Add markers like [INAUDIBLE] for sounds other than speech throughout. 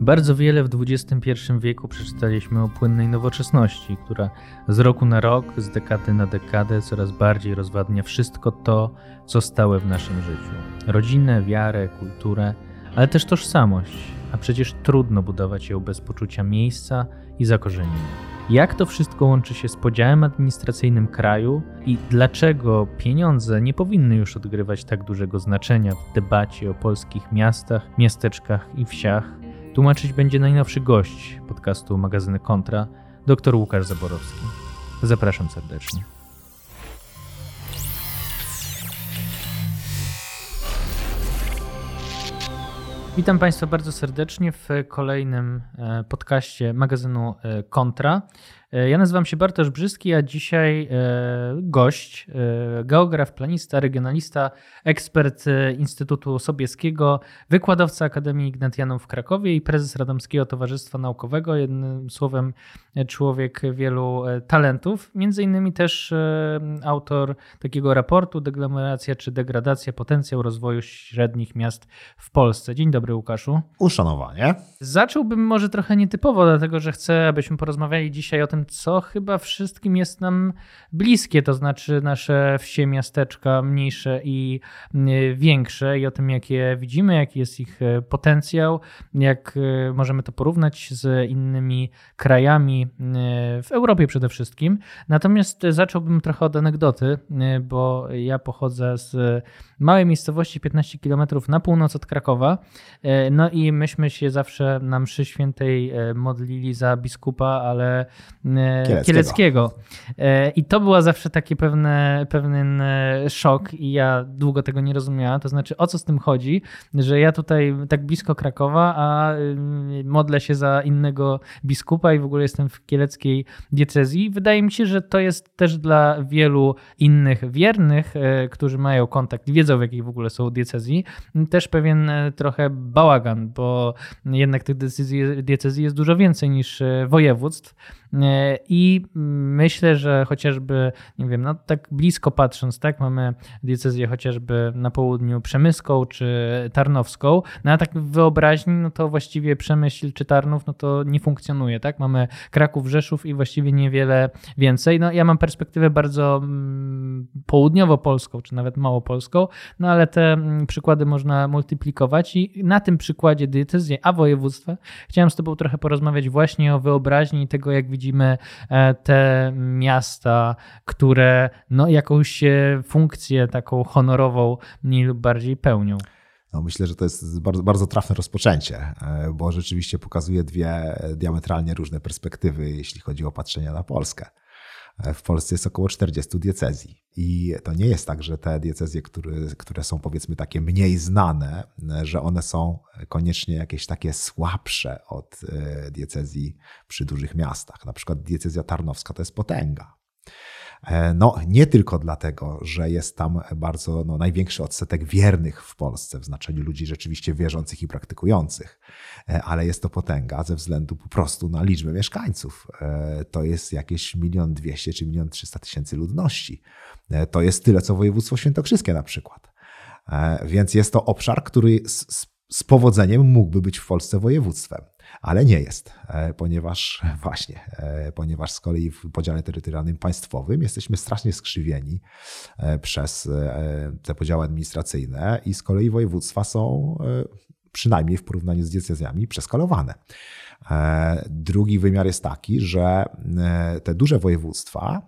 Bardzo wiele w XXI wieku przeczytaliśmy o płynnej nowoczesności, która z roku na rok, z dekady na dekadę coraz bardziej rozwadnia wszystko to, co stałe w naszym życiu. Rodzinę, wiarę, kulturę, ale też tożsamość, a przecież trudno budować ją bez poczucia miejsca i zakorzenienia. Jak to wszystko łączy się z podziałem administracyjnym kraju i dlaczego pieniądze nie powinny już odgrywać tak dużego znaczenia w debacie o polskich miastach, miasteczkach i wsiach, tłumaczyć będzie najnowszy gość podcastu magazyny Kontra, dr Łukasz Zaborowski. Zapraszam serdecznie. Witam Państwa bardzo serdecznie w kolejnym e, podcaście magazynu e, Kontra. E, ja nazywam się Bartosz Brzyski, a dzisiaj gość, geograf, planista, regionalista, ekspert Instytutu Sobieskiego, wykładowca Akademii Ignatianum w Krakowie i prezes Radomskiego Towarzystwa Naukowego. Jednym słowem, człowiek wielu talentów. Między innymi też autor takiego raportu Deglomeracja czy degradacja, potencjał rozwoju średnich miast w Polsce. Dzień dobry, Łukaszu. Uszanowanie. Zacząłbym może trochę nietypowo, dlatego że chcę, abyśmy porozmawiali dzisiaj o tym, co chyba wszystkim jest nam bliskie, to znaczy nasze wsie, miasteczka mniejsze i większe i o tym, jakie widzimy, jaki jest ich e, potencjał, jak e, możemy to porównać z innymi krajami e, w Europie przede wszystkim. Natomiast zacząłbym trochę od anegdoty, bo ja pochodzę z małej miejscowości 15 km na północ od Krakowa. No i myśmy się zawsze na mszy świętej modlili za biskupa, ale Kieleckiego. Kieleckiego. I to była zawsze taki pewne, pewien szok i ja długo tego nie rozumiałam. To znaczy, o co z tym chodzi, że ja tutaj tak blisko Krakowa, a modlę się za innego biskupa i w ogóle jestem w kieleckiej diecezji. Wydaje mi się, że to jest też dla wielu innych wiernych, którzy mają kontakt, wiedzą w jakiej w ogóle są diecezji, też pewien trochę bałagan, bo jednak tych decyzji, diecezji jest dużo więcej niż e, województw. E, I myślę, że chociażby, nie wiem, no tak blisko patrząc, tak, mamy diecezję chociażby na południu przemyską czy tarnowską, no a tak wyobraźni, no to właściwie Przemyśl czy Tarnów, no to nie funkcjonuje, tak? Mamy Kraków, Rzeszów i właściwie niewiele więcej. No ja mam perspektywę bardzo mm, południowo-polską, czy nawet małopolską, no ale te mm, przykłady można multiplikować i na tym przykładzie diecezji, a województwa chciałem z Tobą trochę porozmawiać właśnie o wyobraźni tego, jak widzimy e, te miasta, które no, jakąś e, funkcję taką honorową mniej lub bardziej pełnią. No, myślę, że to jest bardzo, bardzo trafne rozpoczęcie, e, bo rzeczywiście pokazuje dwie diametralnie różne perspektywy, jeśli chodzi o patrzenie na Polskę. W Polsce jest około 40 diecezji. I to nie jest tak, że te diecezje, które, które są powiedzmy takie mniej znane, że one są koniecznie jakieś takie słabsze od e, diecezji przy dużych miastach. Na przykład diecezja tarnowska to jest potęga. E, no, nie tylko dlatego, że jest tam bardzo no, największy odsetek wiernych w Polsce, w znaczeniu ludzi rzeczywiście wierzących i praktykujących, e, ale jest to potęga ze względu po prostu na liczbę mieszkańców. E, to jest jakieś milion dwieście czy milion trzysta tysięcy ludności. To jest tyle, co województwo świętokrzyskie na przykład. Więc jest to obszar, który z, z powodzeniem mógłby być w Polsce województwem ale nie jest, e, ponieważ [LAUGHS] właśnie, e, ponieważ z kolei w podziale terytorialnym państwowym jesteśmy strasznie skrzywieni e, przez te podziały administracyjne i z kolei województwa są przynajmniej w porównaniu z diecezjami przeskalowane. Drugi wymiar jest taki, że te duże województwa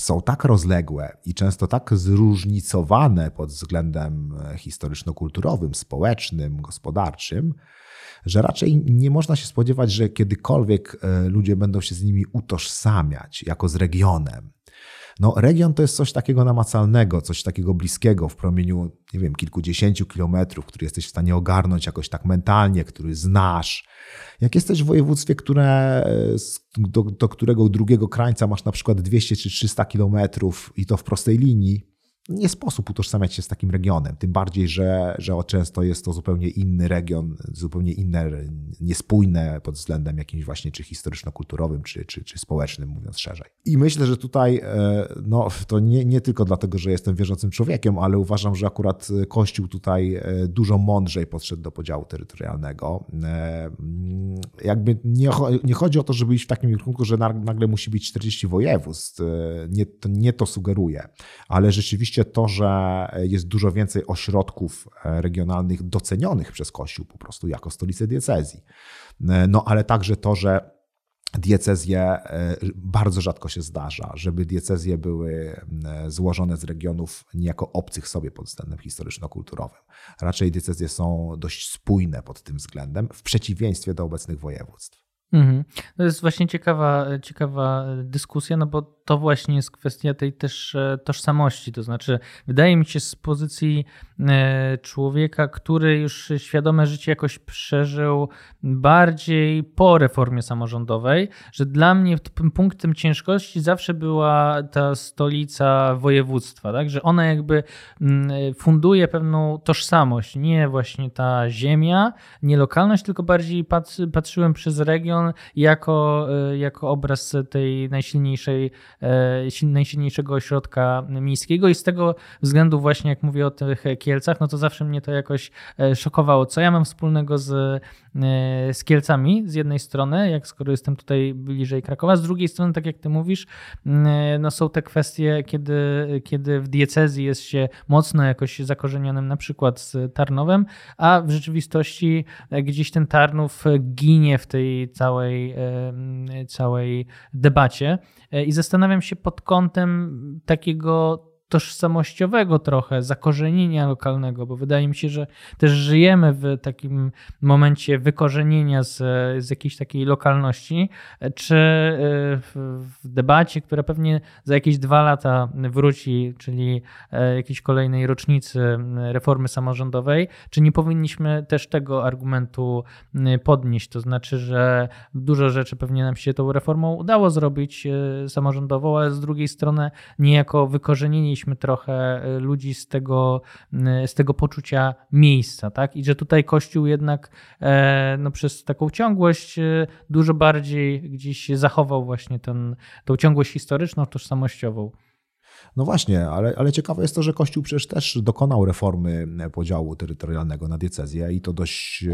są tak rozległe i często tak zróżnicowane pod względem historyczno-kulturowym, społecznym, gospodarczym, że raczej nie można się spodziewać, że kiedykolwiek e, ludzie będą się z nimi utożsamiać jako z regionem. No, region to jest coś takiego namacalnego, coś takiego bliskiego w promieniu, nie wiem, kilkudziesięciu kilometrów, który jesteś w stanie ogarnąć jakoś tak mentalnie, który znasz. Jak jesteś w województwie, które, e, do, do którego drugiego krańca masz na przykład 200 czy 300 kilometrów i to w prostej linii, nie sposób utożsamiać się z takim regionem. Tym bardziej, że, że często jest to zupełnie inny region, zupełnie inne, niespójne pod względem jakimś właśnie czy historyczno-kulturowym, czy, czy, czy społecznym, mówiąc szerzej. I myślę, że tutaj e, no, to nie, nie tylko dlatego, że jestem wierzącym człowiekiem, ale uważam, że akurat Kościół tutaj e, dużo mądrzej podszedł do podziału terytorialnego. E, mm, jakby nie, nie chodzi o to, żeby iść w takim kierunku, że nagle musi być 40 województw. Nie, to, nie to sugeruje, ale rzeczywiście Oczywiście to, że jest dużo więcej ośrodków e, regionalnych docenionych przez Kościół po prostu jako stolice diecezji. E, no ale także to, że diecezje e, bardzo rzadko się zdarza, żeby diecezje były złożone z regionów niejako obcych sobie pod względem historyczno-kulturowym. Raczej diecezje są dość spójne pod tym względem, w przeciwieństwie do obecnych województw. Mhm. To jest właśnie ciekawa, ciekawa dyskusja, no bo to właśnie jest kwestia tej też e, tożsamości. To znaczy, wydaje mi się z pozycji e, człowieka, który już świadome życie jakoś przeżył bardziej po reformie samorządowej, że dla mnie punktem ciężkości zawsze była ta stolica województwa, tak? że ona jakby funduje pewną tożsamość, nie właśnie ta ziemia, nie lokalność, tylko bardziej patrzyłem przez region jako, e, jako obraz tej najsilniejszej E, najsilniejszego ośrodka miejskiego i z tego względu właśnie jak mówię o tych Kielcach, no to zawsze mnie to jakoś e, szokowało. Co ja mam wspólnego z, e, z Kielcami z jednej strony, jak skoro jestem tutaj bliżej Krakowa, z drugiej strony, tak jak ty mówisz, no są te kwestie, kiedy, kiedy w diecezji jest się mocno jakoś zakorzenionym na przykład z Tarnowem, a w rzeczywistości gdzieś ten Tarnów ginie w tej całej, całej debacie. I zastanawiam się pod kątem takiego tożsamościowego trochę, zakorzenienia lokalnego, bo wydaje mi się, że też żyjemy w takim momencie wykorzenienia z, z jakiejś takiej lokalności, czy e, w, debacie, która pewnie za jakieś dwa lata wróci, czyli e, jakiejś kolejnej rocznicy reformy samorządowej, czy nie powinniśmy też tego argumentu podnieść, to znaczy, że dużo rzeczy pewnie nam się tą reformą udało zrobić e, samorządową, ale z drugiej strony niejako wykorzenienie wypędziliśmy trochę y, ludzi z tego, y, z tego poczucia miejsca, tak? I że tutaj Kościół jednak e, no, przez taką ciągłość dużo bardziej gdzieś zachował właśnie ten, tą ciągłość historyczną, tożsamościową. No właśnie, ale, ale ciekawe jest to, że Kościół przecież też dokonał reformy podziału terytorialnego na diecezję i to dość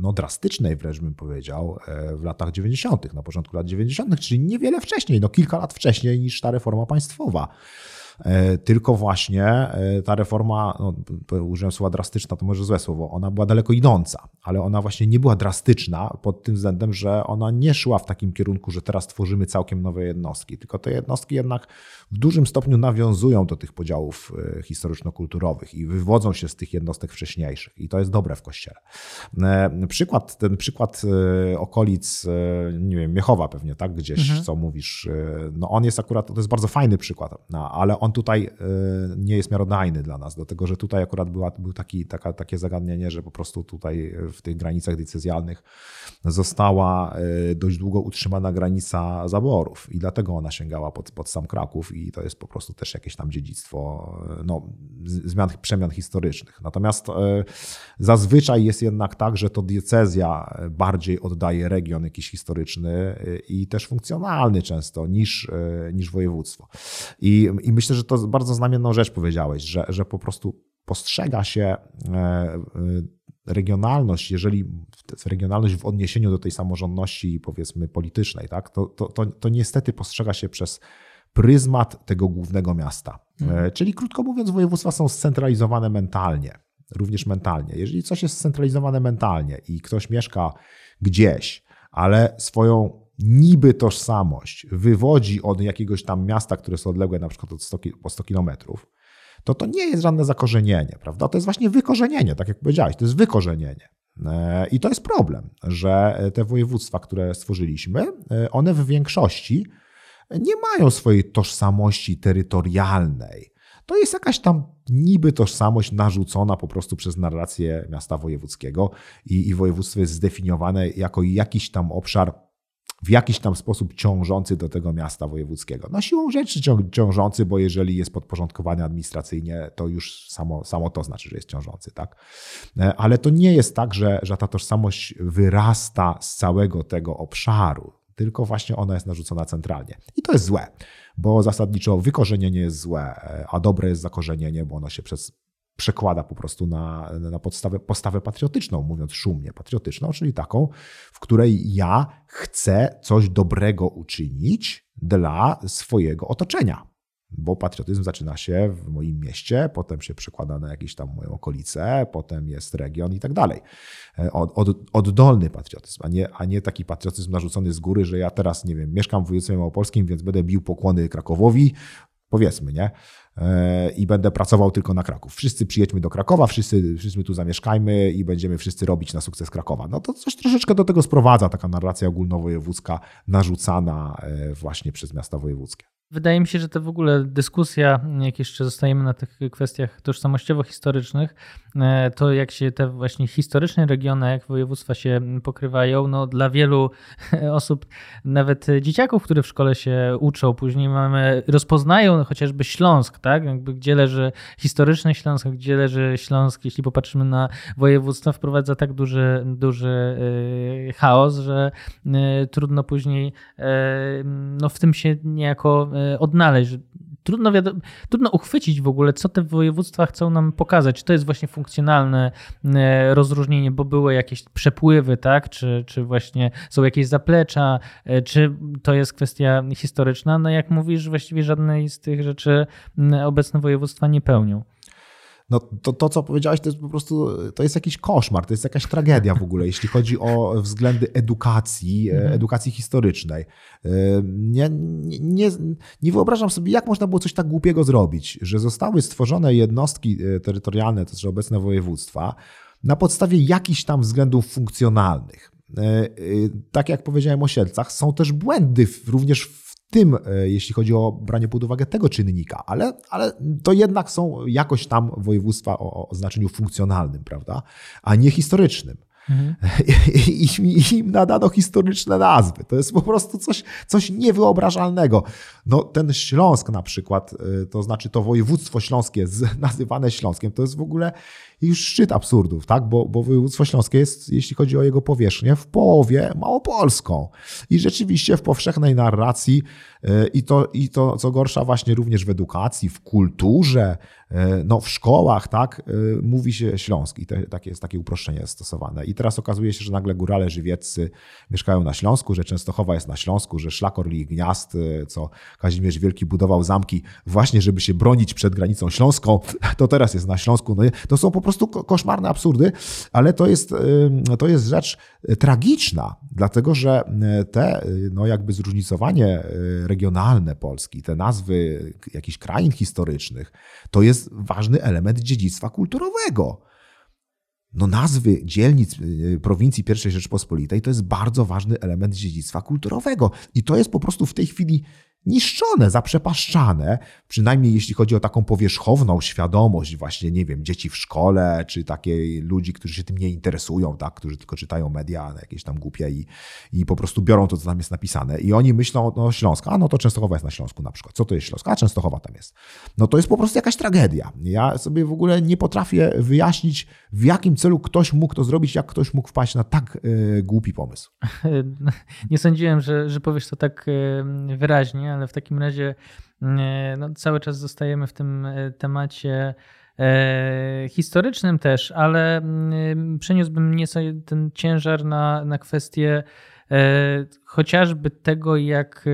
no, drastycznej wręcz bym powiedział e, w latach 90., na początku lat 90., czyli niewiele wcześniej, no kilka lat wcześniej niż ta reforma państwowa. E, tylko właśnie e, ta reforma, no, użyłem słowa drastyczna, to może złe słowo, ona była daleko idąca, ale ona właśnie nie była drastyczna pod tym względem, że ona nie szła w takim kierunku, że teraz tworzymy całkiem nowe jednostki, tylko te jednostki jednak w dużym stopniu nawiązują do tych podziałów e, historyczno-kulturowych i wywodzą się z tych jednostek wcześniejszych i to jest dobre w Kościele. Przykład, ten przykład okolic, nie wiem, Miechowa pewnie, tak, gdzieś, mhm. co mówisz, no on jest akurat, to jest bardzo fajny przykład, no, ale on on tutaj e, nie jest miarodajny dla nas, dlatego że tutaj akurat była, był taki, taka, takie zagadnienie, że po prostu tutaj w tych granicach decyzjalnych została e, dość długo utrzymana granica zaborów i dlatego ona sięgała pod, pod sam Kraków i to jest po prostu też jakieś tam dziedzictwo e, no, zmian, przemian historycznych. Natomiast zazwyczaj jest jednak tak, że to diecezja bardziej oddaje region jakiś historyczny i też funkcjonalny często niż, niż województwo. I, I myślę, że to bardzo znamienną rzecz powiedziałeś, że, że po prostu postrzega się e, e, regionalność, jeżeli regionalność w odniesieniu do tej samorządności powiedzmy politycznej, tak, to, to, to, to niestety postrzega się przez pryzmat tego głównego miasta. E, mhm. Czyli krótko mówiąc, województwa są scentralizowane mentalnie, również mentalnie. Jeżeli coś jest scentralizowane mentalnie i ktoś mieszka gdzieś, ale swoją niby tożsamość wywodzi od jakiegoś tam miasta, które jest odległe na przykład od 100, po 100 kilometrów, to to nie jest żadne zakorzenienie, prawda? To jest właśnie wykorzenienie, tak jak powiedziałeś, to jest wykorzenienie. E, I to jest problem, że te województwa, które stworzyliśmy, e, one w większości nie mają swojej tożsamości terytorialnej. To jest jakaś tam niby tożsamość narzucona po prostu przez narrację miasta wojewódzkiego i, i województwo jest zdefiniowane jako jakiś tam obszar w jakiś tam sposób ciążący do tego miasta wojewódzkiego. No siłą rzeczy ciążący, bo jeżeli jest podporządkowany administracyjnie, to już samo, samo to znaczy, że jest ciążący, tak? E, ale to nie jest tak, że, że ta tożsamość wyrasta z całego tego obszaru, tylko właśnie ona jest narzucona centralnie. I to jest złe, bo zasadniczo wykorzenienie jest złe, e, a dobre jest zakorzenienie, bo ono się przez przekłada po prostu na, na podstawę, postawę patriotyczną, mówiąc szumnie, patriotyczną, czyli taką, w której ja chcę coś dobrego uczynić dla swojego otoczenia. Bo patriotyzm zaczyna się w moim mieście, potem się przekłada na jakieś tam moją okolicę, potem jest region i tak dalej. E, od, od, oddolny patriotyzm, a nie, a nie taki patriotyzm narzucony z góry, że ja teraz, nie wiem, mieszkam w województwie małopolskim, więc będę bił pokłony Krakowowi, powiedzmy, nie? I będę pracował tylko na Kraków. Wszyscy przyjedźmy do Krakowa, wszyscy, wszyscy tu zamieszkajmy i będziemy wszyscy robić na sukces Krakowa. No to coś troszeczkę do tego sprowadza, taka narracja ogólnowojewódzka narzucana e, właśnie przez miasta wojewódzkie. Wydaje mi się, że to w ogóle dyskusja, jak jeszcze zostajemy na tych kwestiach tożsamościowo-historycznych, e, to jak się te właśnie historyczne regiony, jak województwa się pokrywają, no dla wielu [LAUGHS] osób, nawet dzieciaków, które w szkole się uczą, później mamy, rozpoznają chociażby Śląsk, tak? Jakby gdzie leży historyczny Śląsk, gdzie leży Śląsk, jeśli popatrzymy na województwa, wprowadza tak duży, duży e, chaos, że e, trudno później no w tym się niejako odnaleźć. Trudno, trudno uchwycić w ogóle, co te województwa chcą nam pokazać. Czy to jest właśnie funkcjonalne e, rozróżnienie, bo były jakieś przepływy, tak? Czy, czy właśnie są jakieś zaplecza, e, czy to jest kwestia historyczna? No jak mówisz, właściwie żadnej z tych rzeczy obecne województwa nie pełnią no to, to, co powiedziałeś, to jest po prostu, to jest jakiś koszmar, to jest jakaś tragedia w ogóle, jeśli chodzi o względy edukacji, e, mhm. edukacji historycznej. E, nie, nie, nie wyobrażam sobie, jak można było coś tak głupiego zrobić, że zostały stworzone jednostki e, terytorialne, to znaczy obecne województwa, na podstawie jakichś tam względów funkcjonalnych. Tak jak powiedziałem o Sielcach, są też błędy również w tym, e, jeśli chodzi o branie pod uwagę tego czynnika, ale, ale to jednak są jakoś tam województwa o, o znaczeniu funkcjonalnym, prawda, a nie historycznym. Mhm. [LAUGHS] I, I, im nadano historyczne nazwy. To jest po prostu coś, coś niewyobrażalnego. No, ten Śląsk na przykład, e, to znaczy to województwo śląskie [LAUGHS] nazywane Śląskiem, to jest w ogóle już szczyt absurdów, tak? Bo, bo województwo śląskie jest, jeśli chodzi o jego powierzchnię, w połowie małopolską. I rzeczywiście w powszechnej narracji e, i to, i to co gorsza właśnie również w edukacji, w kulturze, e, no w szkołach, tak, e, mówi się śląski. Te, takie, jest takie uproszczenie stosowane. I teraz okazuje się, że nagle górale żywieccy mieszkają na Śląsku, że Częstochowa jest na Śląsku, że szlak Orlich Gniazd, co Kazimierz Wielki budował zamki właśnie, żeby się bronić przed granicą śląską, to teraz jest na Śląsku. No, to są po prostu koszmarne absurdy, ale to jest, to jest rzecz tragiczna, dlatego że te no jakby zróżnicowanie regionalne Polski, te nazwy jakichś krain historycznych, to jest ważny element dziedzictwa kulturowego. No nazwy dzielnic prowincji I Rzeczpospolitej to jest bardzo ważny element dziedzictwa kulturowego. I to jest po prostu w tej chwili niszczone, zaprzepaszczane, przynajmniej jeśli chodzi o taką powierzchowną świadomość właśnie, nie wiem, dzieci w szkole, czy takie ludzi, którzy się tym nie interesują, tak, którzy tylko czytają media jakieś tam głupie i, i po prostu biorą to, co tam jest napisane. I oni myślą, no Śląska, a no to Częstochowa jest na Śląsku na przykład. Co to jest Śląska? A Częstochowa tam jest. No to jest po prostu jakaś tragedia. Ja sobie w ogóle nie potrafię wyjaśnić, w jakim celu ktoś mógł to zrobić, jak ktoś mógł wpaść na tak y, głupi pomysł. [LAUGHS] Nie sądziłem, że, że powiesz to tak y, wyraźnie, ale w takim razie e, no, cały czas zostajemy w tym e, temacie e, historycznym też, ale mm, przeniósłbym nieco ten ciężar na, na kwestię chociażby tego, jak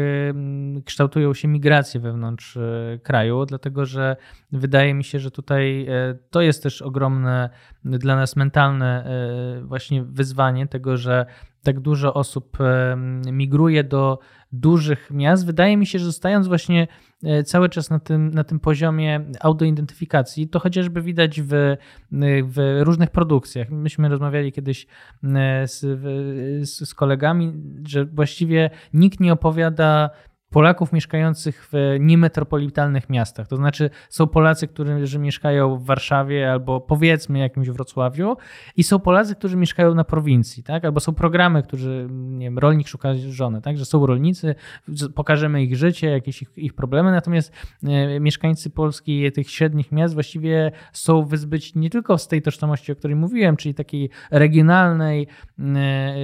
kształtują się migracje wewnątrz kraju, dlatego że wydaje mi się, że tutaj to jest też ogromne dla nas mentalne właśnie wyzwanie tego, że tak dużo osób migruje do dużych miast. Wydaje mi się, że zostając właśnie e, cały czas na tym, na tym poziomie autoidentyfikacji, to chociażby widać w, w różnych produkcjach. Myśmy rozmawiali kiedyś z, z, z kolegami, że właściwie nikt nie opowiada Polaków mieszkających w niemetropolitalnych miastach. To znaczy są Polacy, którzy mieszkają w Warszawie albo powiedzmy jakimś Wrocławiu i są Polacy, którzy mieszkają na prowincji, tak? Albo są programy, którzy, nie wiem, rolnik szuka żony, tak? Że są rolnicy, pokażemy ich życie, jakieś ich, ich problemy, natomiast e, mieszkańcy Polski tych średnich miast właściwie są wyzbyci nie tylko z tej tożsamości, o której mówiłem, czyli takiej regionalnej, e, e,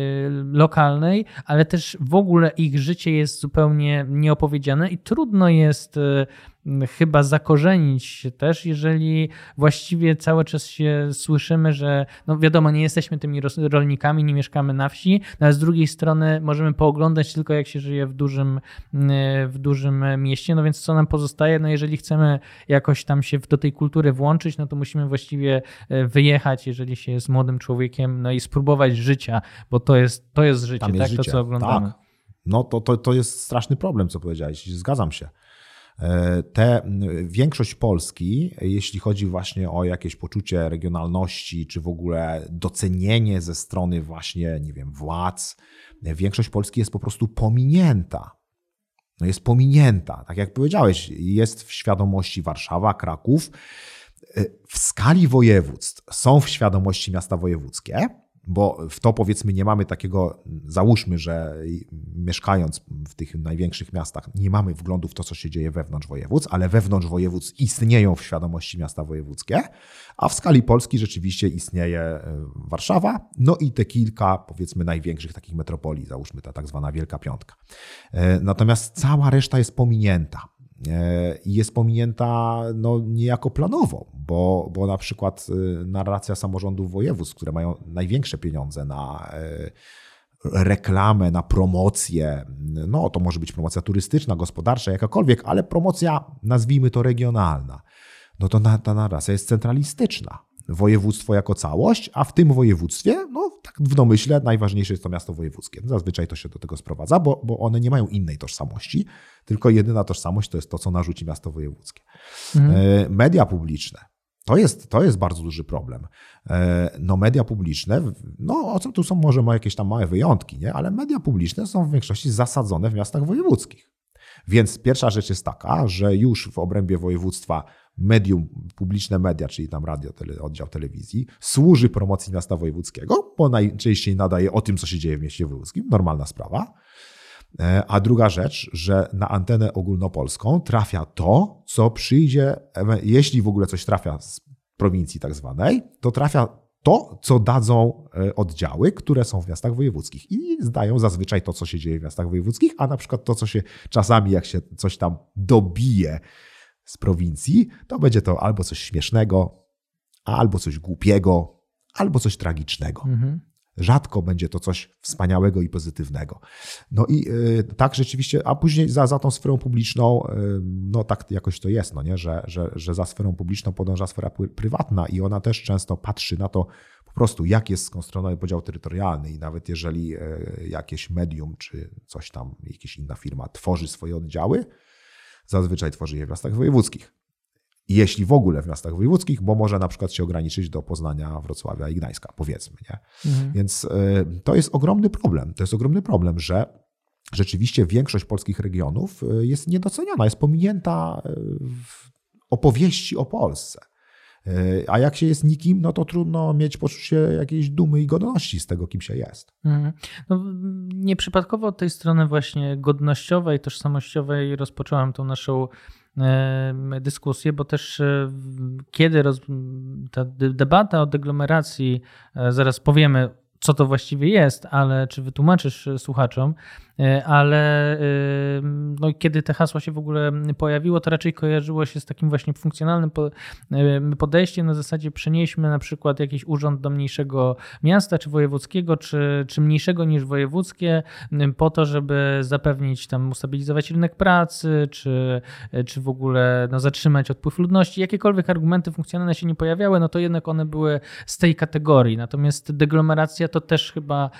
lokalnej, ale też w ogóle ich życie jest zupełnie nieopowiedziane i trudno jest chyba zakorzenić się też, jeżeli właściwie cały czas się słyszymy, że no wiadomo, nie jesteśmy tymi rolnikami, nie mieszkamy na wsi, no ale z drugiej strony możemy pooglądać tylko jak się żyje w dużym, w dużym mieście, no więc co nam pozostaje, no jeżeli chcemy jakoś tam się do tej kultury włączyć, no to musimy właściwie e, wyjechać, jeżeli się jest młodym człowiekiem, no i spróbować życia, bo to jest, to jest życie, jest tak? Życie. To, co oglądamy. Tak. No to, to, to jest straszny problem, co powiedziałeś. Zgadzam się. E, te, większość Polski, jeśli chodzi właśnie o jakieś poczucie regionalności, czy w ogóle docenienie ze strony właśnie, nie wiem, władz, większość Polski jest po prostu pominięta. No jest pominięta. Tak jak powiedziałeś, jest w świadomości Warszawa, Kraków. E, w skali województw są w świadomości miasta wojewódzkie, bo w to powiedzmy nie mamy takiego, załóżmy, że mieszkając w tych największych miastach, nie mamy wglądu w to, co się dzieje wewnątrz województw, ale wewnątrz województw istnieją w świadomości miasta wojewódzkie, a w skali Polski rzeczywiście istnieje e, Warszawa, no i te kilka, powiedzmy, największych takich metropolii, załóżmy ta tak zwana Wielka Piątka. E, natomiast cała reszta jest pominięta. E, jest pominięta no, niejako planowo, bo, bo na przykład e, narracja samorządów województw, które mają największe pieniądze na e, reklamę, na promocję, no to może być promocja turystyczna, gospodarcza, jakakolwiek, ale promocja, nazwijmy to regionalna, no to ta narracja jest centralistyczna województwo jako całość, a w tym województwie, no tak w domyśle, najważniejsze jest to miasto wojewódzkie. Zazwyczaj to się do tego sprowadza, bo, bo one nie mają innej tożsamości, tylko jedyna tożsamość to jest to, co narzuci miasto wojewódzkie. Mhm. E, media publiczne. To jest, to jest bardzo duży problem. E, no media publiczne, no o co tu są może jakieś tam małe wyjątki, nie? ale media publiczne są w większości zasadzone w miastach wojewódzkich. Więc pierwsza rzecz jest taka, że już w obrębie województwa medium, publiczne media, czyli tam radio, tele, oddział telewizji, służy promocji miasta wojewódzkiego, bo najczęściej nadaje o tym, co się dzieje w mieście wojewódzkim, normalna sprawa. E, a druga rzecz, że na antenę ogólnopolską trafia to, co przyjdzie, jeśli w ogóle coś trafia z prowincji tak zwanej, to trafia to, co dadzą e, oddziały, które są w miastach wojewódzkich. I zdają zazwyczaj to, co się dzieje w miastach wojewódzkich, a na przykład to, co się czasami, jak się coś tam dobije z prowincji, to będzie to albo coś śmiesznego, albo coś głupiego, albo coś tragicznego. Mhm. Rzadko będzie to coś wspaniałego i pozytywnego. No i y, tak rzeczywiście, a później za, za tą sferą publiczną, y, no tak jakoś to jest, no nie? Że, że, że za sferą publiczną podąża sfera prywatna i ona też często patrzy na to po prostu, jak jest skonstruowany podział terytorialny i nawet jeżeli y, jakieś medium czy coś tam, jakaś inna firma tworzy swoje oddziały, zazwyczaj tworzy je w miastach wojewódzkich. Jeśli w ogóle w miastach wojewódzkich, bo może na przykład się ograniczyć do Poznania, Wrocławia i Gdańska, powiedzmy. Nie? Mhm. Więc y, to jest ogromny problem. To jest ogromny problem, że rzeczywiście większość polskich regionów y, jest niedoceniona, jest pominięta y, w opowieści o Polsce. A jak się jest nikim, no to trudno mieć poczucie jakiejś dumy i godności z tego, kim się jest. Mhm. No, nieprzypadkowo od tej strony właśnie godnościowej, tożsamościowej rozpocząłem tą naszą dyskusję, bo też e, kiedy roz, ta debata o deglomeracji, e, zaraz powiemy, co to właściwie jest, ale czy wytłumaczysz słuchaczom, E, ale e, no, kiedy te hasła się w ogóle pojawiło, to raczej kojarzyło się z takim właśnie funkcjonalnym e, podejściem na zasadzie przenieśmy na przykład jakiś urząd do mniejszego miasta, czy wojewódzkiego, czy, czy mniejszego niż wojewódzkie, po to, żeby zapewnić tam, ustabilizować rynek pracy, czy, czy w ogóle no, zatrzymać odpływ ludności. Jakiekolwiek argumenty funkcjonalne się nie pojawiały, no to jednak one były z tej kategorii. Natomiast deglomeracja to też chyba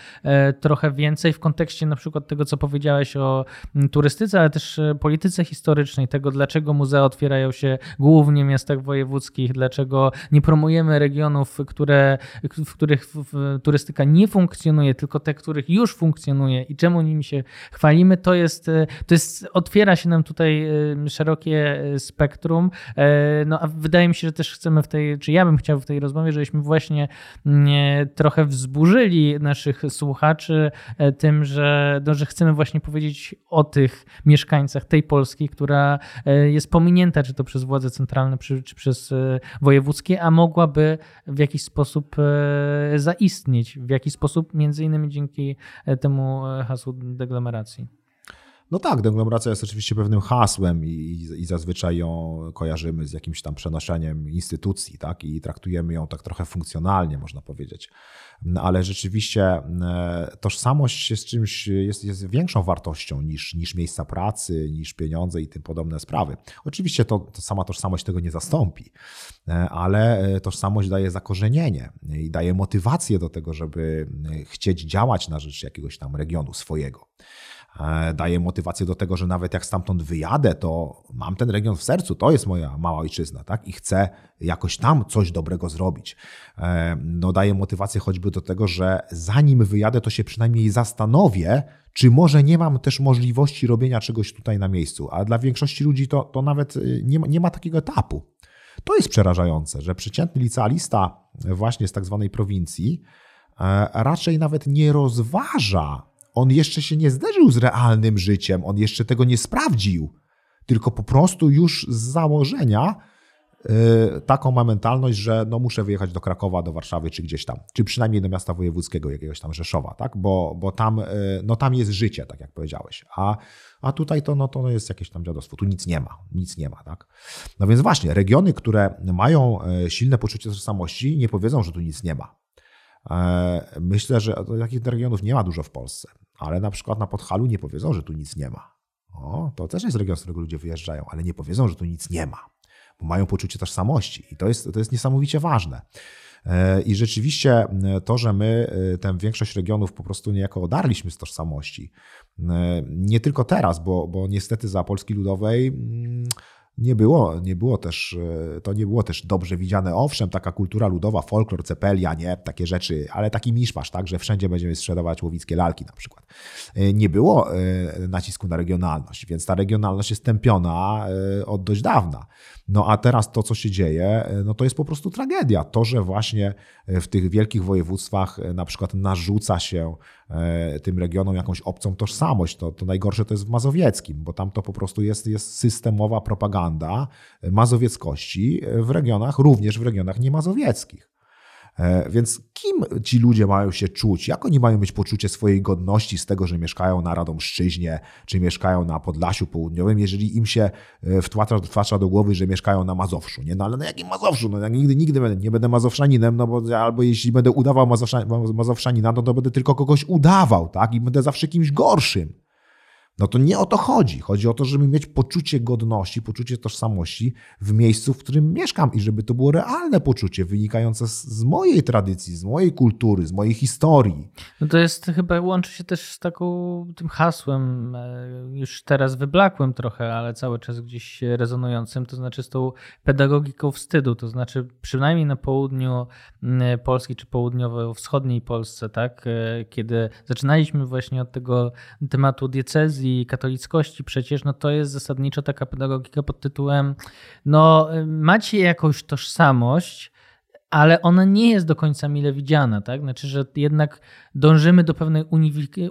trochę więcej w kontekście na przykład tego, co powiedziałeś o turystyce, ale też polityce historycznej, tego dlaczego muzea otwierają się głównie w miastach wojewódzkich, dlaczego nie promujemy regionów, które, w których turystyka nie funkcjonuje, tylko te, których już funkcjonuje i czemu nimi się chwalimy, to jest, to jest otwiera się nam tutaj szerokie spektrum. No a wydaje mi się, że też chcemy w tej, czy ja bym chciał w tej rozmowie, żebyśmy właśnie trochę wzburzyli naszych słuchaczy e, tym, że, no, że chcemy właśnie powiedzieć o tych mieszkańcach tej Polski, która e, jest pominięta, czy to przez władze centralne, czy przez e, wojewódzkie, a mogłaby w jakiś sposób zaistnieć, w jakiś sposób między innymi dzięki temu hasłu deglomeracji. No tak, deglomeracja jest oczywiście pewnym hasłem i, i, zazwyczaj ją kojarzymy z jakimś tam przenoszeniem instytucji, tak? I traktujemy ją tak trochę funkcjonalnie, można powiedzieć. No, ale rzeczywiście e, tożsamość jest czymś, jest, jest większą wartością niż, niż miejsca pracy, niż pieniądze i tym podobne sprawy. Oczywiście to, to sama tożsamość tego nie zastąpi, e, ale e, tożsamość daje zakorzenienie i daje motywację do tego, żeby chcieć działać na rzecz jakiegoś tam regionu swojego. E, daje motywację do tego, że nawet jak stamtąd wyjadę, to mam ten region w sercu, to jest moja mała ojczyzna, tak? I chcę jakoś tam coś dobrego zrobić. E, no, daje motywację choćby do tego, że zanim wyjadę, to się przynajmniej zastanowię, czy może nie mam też możliwości robienia czegoś tutaj na miejscu. A dla większości ludzi to, to nawet y, nie ma, nie ma takiego etapu. To jest przerażające, że przeciętny licealista właśnie z tak zwanej prowincji e, raczej nawet nie rozważa on jeszcze się nie zderzył z realnym życiem, on jeszcze tego nie sprawdził, tylko po prostu już z założenia yy, taką ma mentalność, że no muszę wyjechać do Krakowa, do Warszawy czy gdzieś tam, czy przynajmniej do miasta wojewódzkiego, jakiegoś tam Rzeszowa, tak? bo, bo tam, yy, no tam jest życie, tak jak powiedziałeś, a, a tutaj to, no, to jest jakieś tam dziadostwo, tu nic nie ma, nic nie ma. Tak? No więc właśnie, regiony, które mają yy, silne poczucie tożsamości, nie powiedzą, że tu nic nie ma. E, myślę, że takich regionów nie ma dużo w Polsce, ale na przykład na Podhalu nie powiedzą, że tu nic nie ma. O, to też jest region, z którego ludzie wyjeżdżają, ale nie powiedzą, że tu nic nie ma, bo mają poczucie tożsamości i to jest, to jest niesamowicie ważne. E, I rzeczywiście to, że my tę większość regionów po prostu niejako odarliśmy z tożsamości, nie tylko teraz, bo, bo niestety za Polski Ludowej mm, nie było, nie było też, e, to nie było też dobrze widziane. Owszem, taka kultura ludowa, folklor, cepelia, nie, takie rzeczy, ale taki miszmasz, tak, że wszędzie będziemy sprzedawać łowickie lalki na przykład. E, nie było e, nacisku na regionalność, więc ta regionalność jest tępiona od dość dawna. No a teraz to, co się dzieje, no to jest po prostu tragedia. To, że właśnie w tych wielkich województwach na przykład narzuca się tym regionom jakąś obcą tożsamość, to, to najgorsze to jest w Mazowieckim, bo tam to po prostu jest, jest systemowa propaganda mazowieckości w regionach, również w regionach niemazowieckich. E, więc kim ci ludzie mają się czuć? Jak oni mają mieć poczucie swojej godności z tego, że mieszkają na Radomszczyźnie, czy mieszkają na Podlasiu Południowym, jeżeli im się e, wtłacza, wtłacza do głowy, że mieszkają na Mazowszu? Nie? No ale na jakim Mazowszu? No ja nigdy, nigdy nie będę Mazowszaninem, no bo albo jeśli będę udawał Mazowszanina, no to będę tylko kogoś udawał, tak? I będę zawsze kimś gorszym. No to nie o to chodzi. Chodzi o to, żeby mieć poczucie godności, poczucie tożsamości w miejscu, w którym mieszkam i żeby to było realne poczucie wynikające z, z mojej tradycji, z mojej kultury, z mojej historii. No to jest chyba łączy się też z taką tym hasłem, e, już teraz wyblakłym trochę, ale cały czas gdzieś rezonującym, to znaczy z tą pedagogiką wstydu, to znaczy przynajmniej na południu Polski czy południowo-wschodniej Polsce, tak, e, kiedy zaczynaliśmy właśnie od tego tematu diecezji, katolickości. Przecież, no to jest zasadniczo taka pedagogika pod tytułem no macie jakąś tożsamość, ale ona nie jest do końca mile widziana, tak? Znaczy, że jednak dążymy do pewnej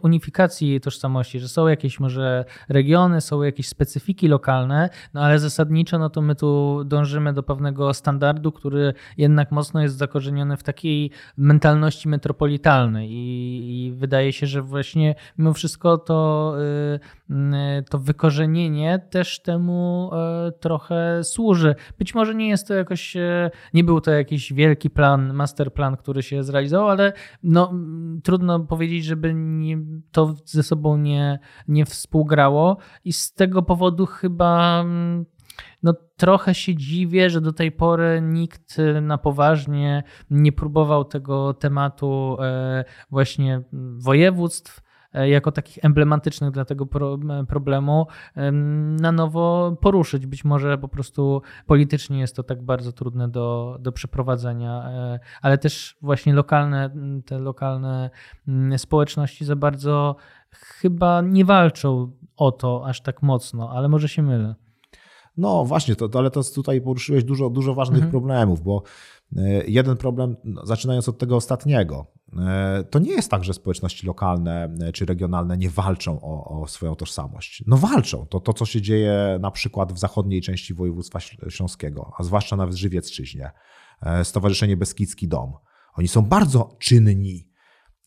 unifikacji tożsamości, że są jakieś może regiony, są jakieś specyfiki lokalne, no ale zasadniczo no to my tu dążymy do pewnego standardu, który jednak mocno jest zakorzeniony w takiej mentalności metropolitalnej i, i wydaje się, że właśnie mimo wszystko to, y, y, to wykorzenienie też temu y, trochę służy. Być może nie jest to jakoś, nie był to jakiś wielki plan, masterplan, który się zrealizował, ale no trudno powiedzieć, żeby nie, to ze sobą nie, nie współgrało. I z tego powodu chyba mm, no, trochę się dziwię, że do tej pory nikt na poważnie nie próbował tego tematu e, właśnie województw e, jako takich emblematycznych dla tego problemu na nowo poruszyć. Być może po prostu politycznie jest to tak bardzo trudne do, do przeprowadzenia, ale też właśnie lokalne, te lokalne społeczności za bardzo chyba nie walczą o to aż tak mocno, ale może się mylę. No właśnie, to, ale to tutaj poruszyłeś dużo, dużo ważnych mhm. problemów, bo e, jeden problem, no, zaczynając od tego ostatniego, e, to nie jest tak, że społeczności lokalne e, czy regionalne nie walczą o, o swoją tożsamość. No walczą. To, to, co się dzieje na przykład w zachodniej części województwa śląskiego, a zwłaszcza w Żywiecczyźnie, Stowarzyszenie Beskidzki Dom. Oni są bardzo czynni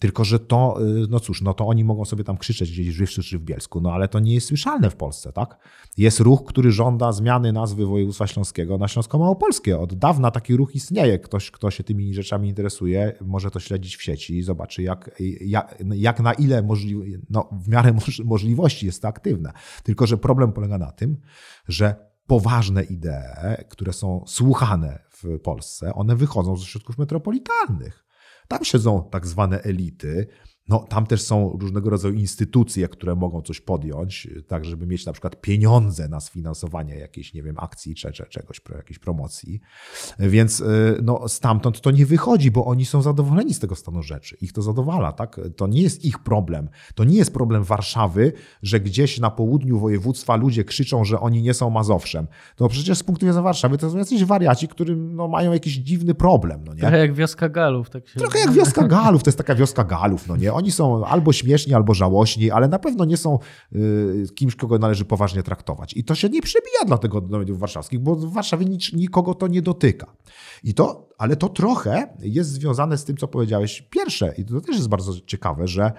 tylko, że to, y, no cóż, no to oni mogą sobie tam krzyczeć gdzieś w Żywcu czy w Bielsku, no ale to nie jest słyszalne w Polsce, tak? Jest ruch, który żąda zmiany nazwy województwa śląskiego na Śląsko-Małopolskie. Od dawna taki ruch istnieje. Ktoś, kto się tymi rzeczami interesuje, może to śledzić w sieci i zobaczy, jak, jak, jak na ile możli, no, w miarę [LAUGHS] możliwości jest to aktywne. Tylko, że problem polega na tym, że poważne idee, które są słuchane w Polsce, one wychodzą ze środków metropolitalnych. Tam siedzą tak zwane elity, no, tam też są różnego rodzaju instytucje, które mogą coś podjąć, tak żeby mieć na przykład pieniądze na sfinansowanie jakiejś, nie wiem, akcji czy, czy czegoś, jakiejś promocji. Więc y, no, stamtąd to nie wychodzi, bo oni są zadowoleni z tego stanu rzeczy. Ich to zadowala, tak? To nie jest ich problem. To nie jest problem Warszawy, że gdzieś na południu województwa ludzie krzyczą, że oni nie są Mazowszem. To przecież z punktu widzenia Warszawy to są jacyś wariaci, którzy no, mają jakiś dziwny problem, no nie? Trochę jak wioska Galów. Tak się... Trochę jak wioska Galów, to jest taka wioska Galów, no nie? Oni są albo śmieszni, albo żałośni, ale na pewno nie są y, kimś, kogo należy poważnie traktować. I to się nie przebija dlatego do mediów warszawskich, bo w Warszawie nikogo to nie dotyka. I to, ale to trochę jest związane z tym, co powiedziałeś pierwsze. I to też jest bardzo ciekawe, że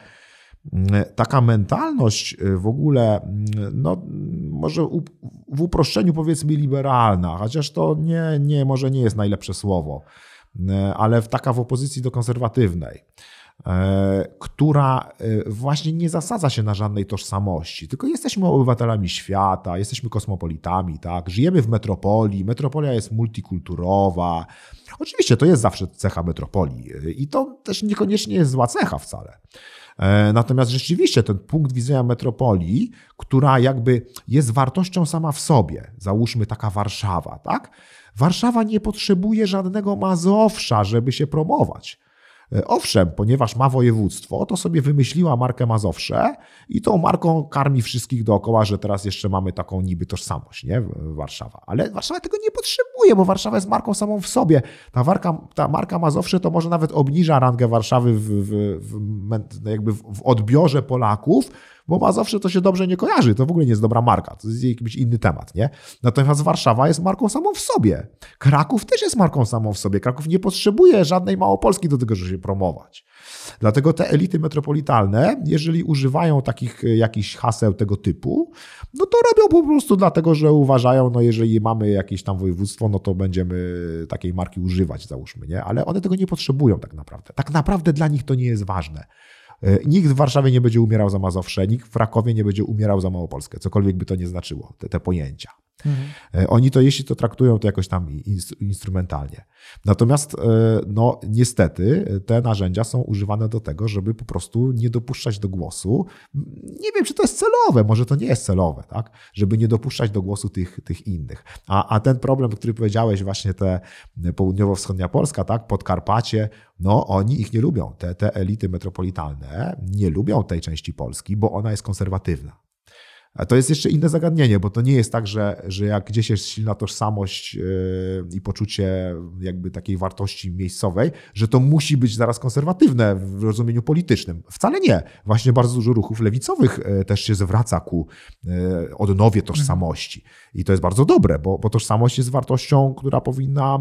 mm, taka mentalność y, w ogóle, mm, no może w uproszczeniu powiedzmy liberalna, chociaż to nie, nie, może nie jest najlepsze słowo, y, ale taka w opozycji do konserwatywnej. E, która e, właśnie nie zasadza się na żadnej tożsamości, tylko jesteśmy obywatelami świata, jesteśmy kosmopolitami, tak? Żyjemy w metropolii, metropolia jest multikulturowa. Oczywiście to jest zawsze cecha metropolii i to też niekoniecznie jest zła cecha wcale. E, natomiast rzeczywiście ten punkt widzenia metropolii, która jakby jest wartością sama w sobie, załóżmy taka Warszawa, tak? Warszawa nie potrzebuje żadnego Mazowsza, żeby się promować. E, owszem, ponieważ ma województwo, to sobie wymyśliła markę Mazowsze i tą marką karmi wszystkich dookoła, że teraz jeszcze mamy taką niby tożsamość, nie? Warszawa. Ale Warszawa tego nie potrzebuje, bo Warszawa jest marką samą w sobie. Ta marka, ta marka Mazowsze to może nawet obniża rangę Warszawy w, w, w jakby w odbiorze Polaków, bo Mazowsze to się dobrze nie kojarzy, to w ogóle nie jest dobra marka, to jest jakiś inny temat, nie? Natomiast Warszawa jest marką samą w sobie. Kraków też jest marką samą w sobie. Kraków nie potrzebuje żadnej Małopolski do tego, żeby się promować. Dlatego te elity metropolitalne, jeżeli używają takich e, jakichś haseł tego typu, no to robią po prostu dlatego, że uważają, no jeżeli mamy jakieś tam województwo, no to będziemy takiej marki używać, załóżmy, nie? Ale one tego nie potrzebują tak naprawdę. Tak naprawdę dla nich to nie jest ważne. E, nikt w Warszawie nie będzie umierał za Mazowsze, nikt w Rakowie nie będzie umierał za Małopolskę, cokolwiek by to nie znaczyło, te, te pojęcia. Mhm. E, oni to, jeśli to traktują, to jakoś tam instrumentalnie. Natomiast, e, no, niestety, te narzędzia są używane do tego, żeby po prostu nie dopuszczać do głosu. Nie wiem, czy to jest celowe, może to nie jest celowe, tak? Żeby nie dopuszczać do głosu tych, tych innych. A, a ten problem, który powiedziałeś, właśnie te południowo-wschodnia Polska, tak? Podkarpacie, no, oni ich nie lubią. Te, te elity metropolitalne nie lubią tej części Polski, bo ona jest konserwatywna. To jest jeszcze inne zagadnienie, bo to nie jest tak, że, że jak gdzieś jest silna tożsamość yy, i poczucie jakby takiej wartości miejscowej, że to musi być zaraz konserwatywne w rozumieniu politycznym. Wcale nie. Właśnie bardzo dużo ruchów lewicowych yy, też się zwraca ku yy, odnowie tożsamości. I to jest bardzo dobre, bo, bo tożsamość jest wartością, która powinna.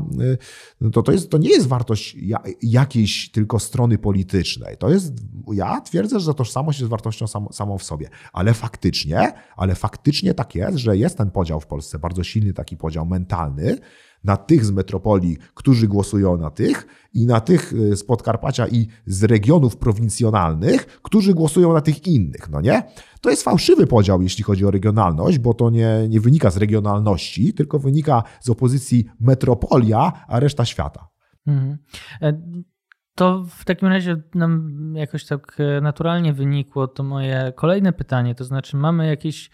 To, to, jest, to nie jest wartość jakiejś tylko strony politycznej. To jest, ja twierdzę, że tożsamość jest wartością sam, samą w sobie, ale faktycznie ale faktycznie tak jest, że jest ten podział w Polsce, bardzo silny taki podział mentalny na tych z metropolii, którzy głosują na tych i na tych y, z Podkarpacia i z regionów prowincjonalnych, którzy głosują na tych innych, no nie? To jest fałszywy podział, jeśli chodzi o regionalność, bo to nie, nie wynika z regionalności, tylko wynika z opozycji metropolia, a reszta świata. Mhm. E, to w takim razie nam jakoś tak e, naturalnie wynikło to moje kolejne pytanie, to znaczy mamy jakiś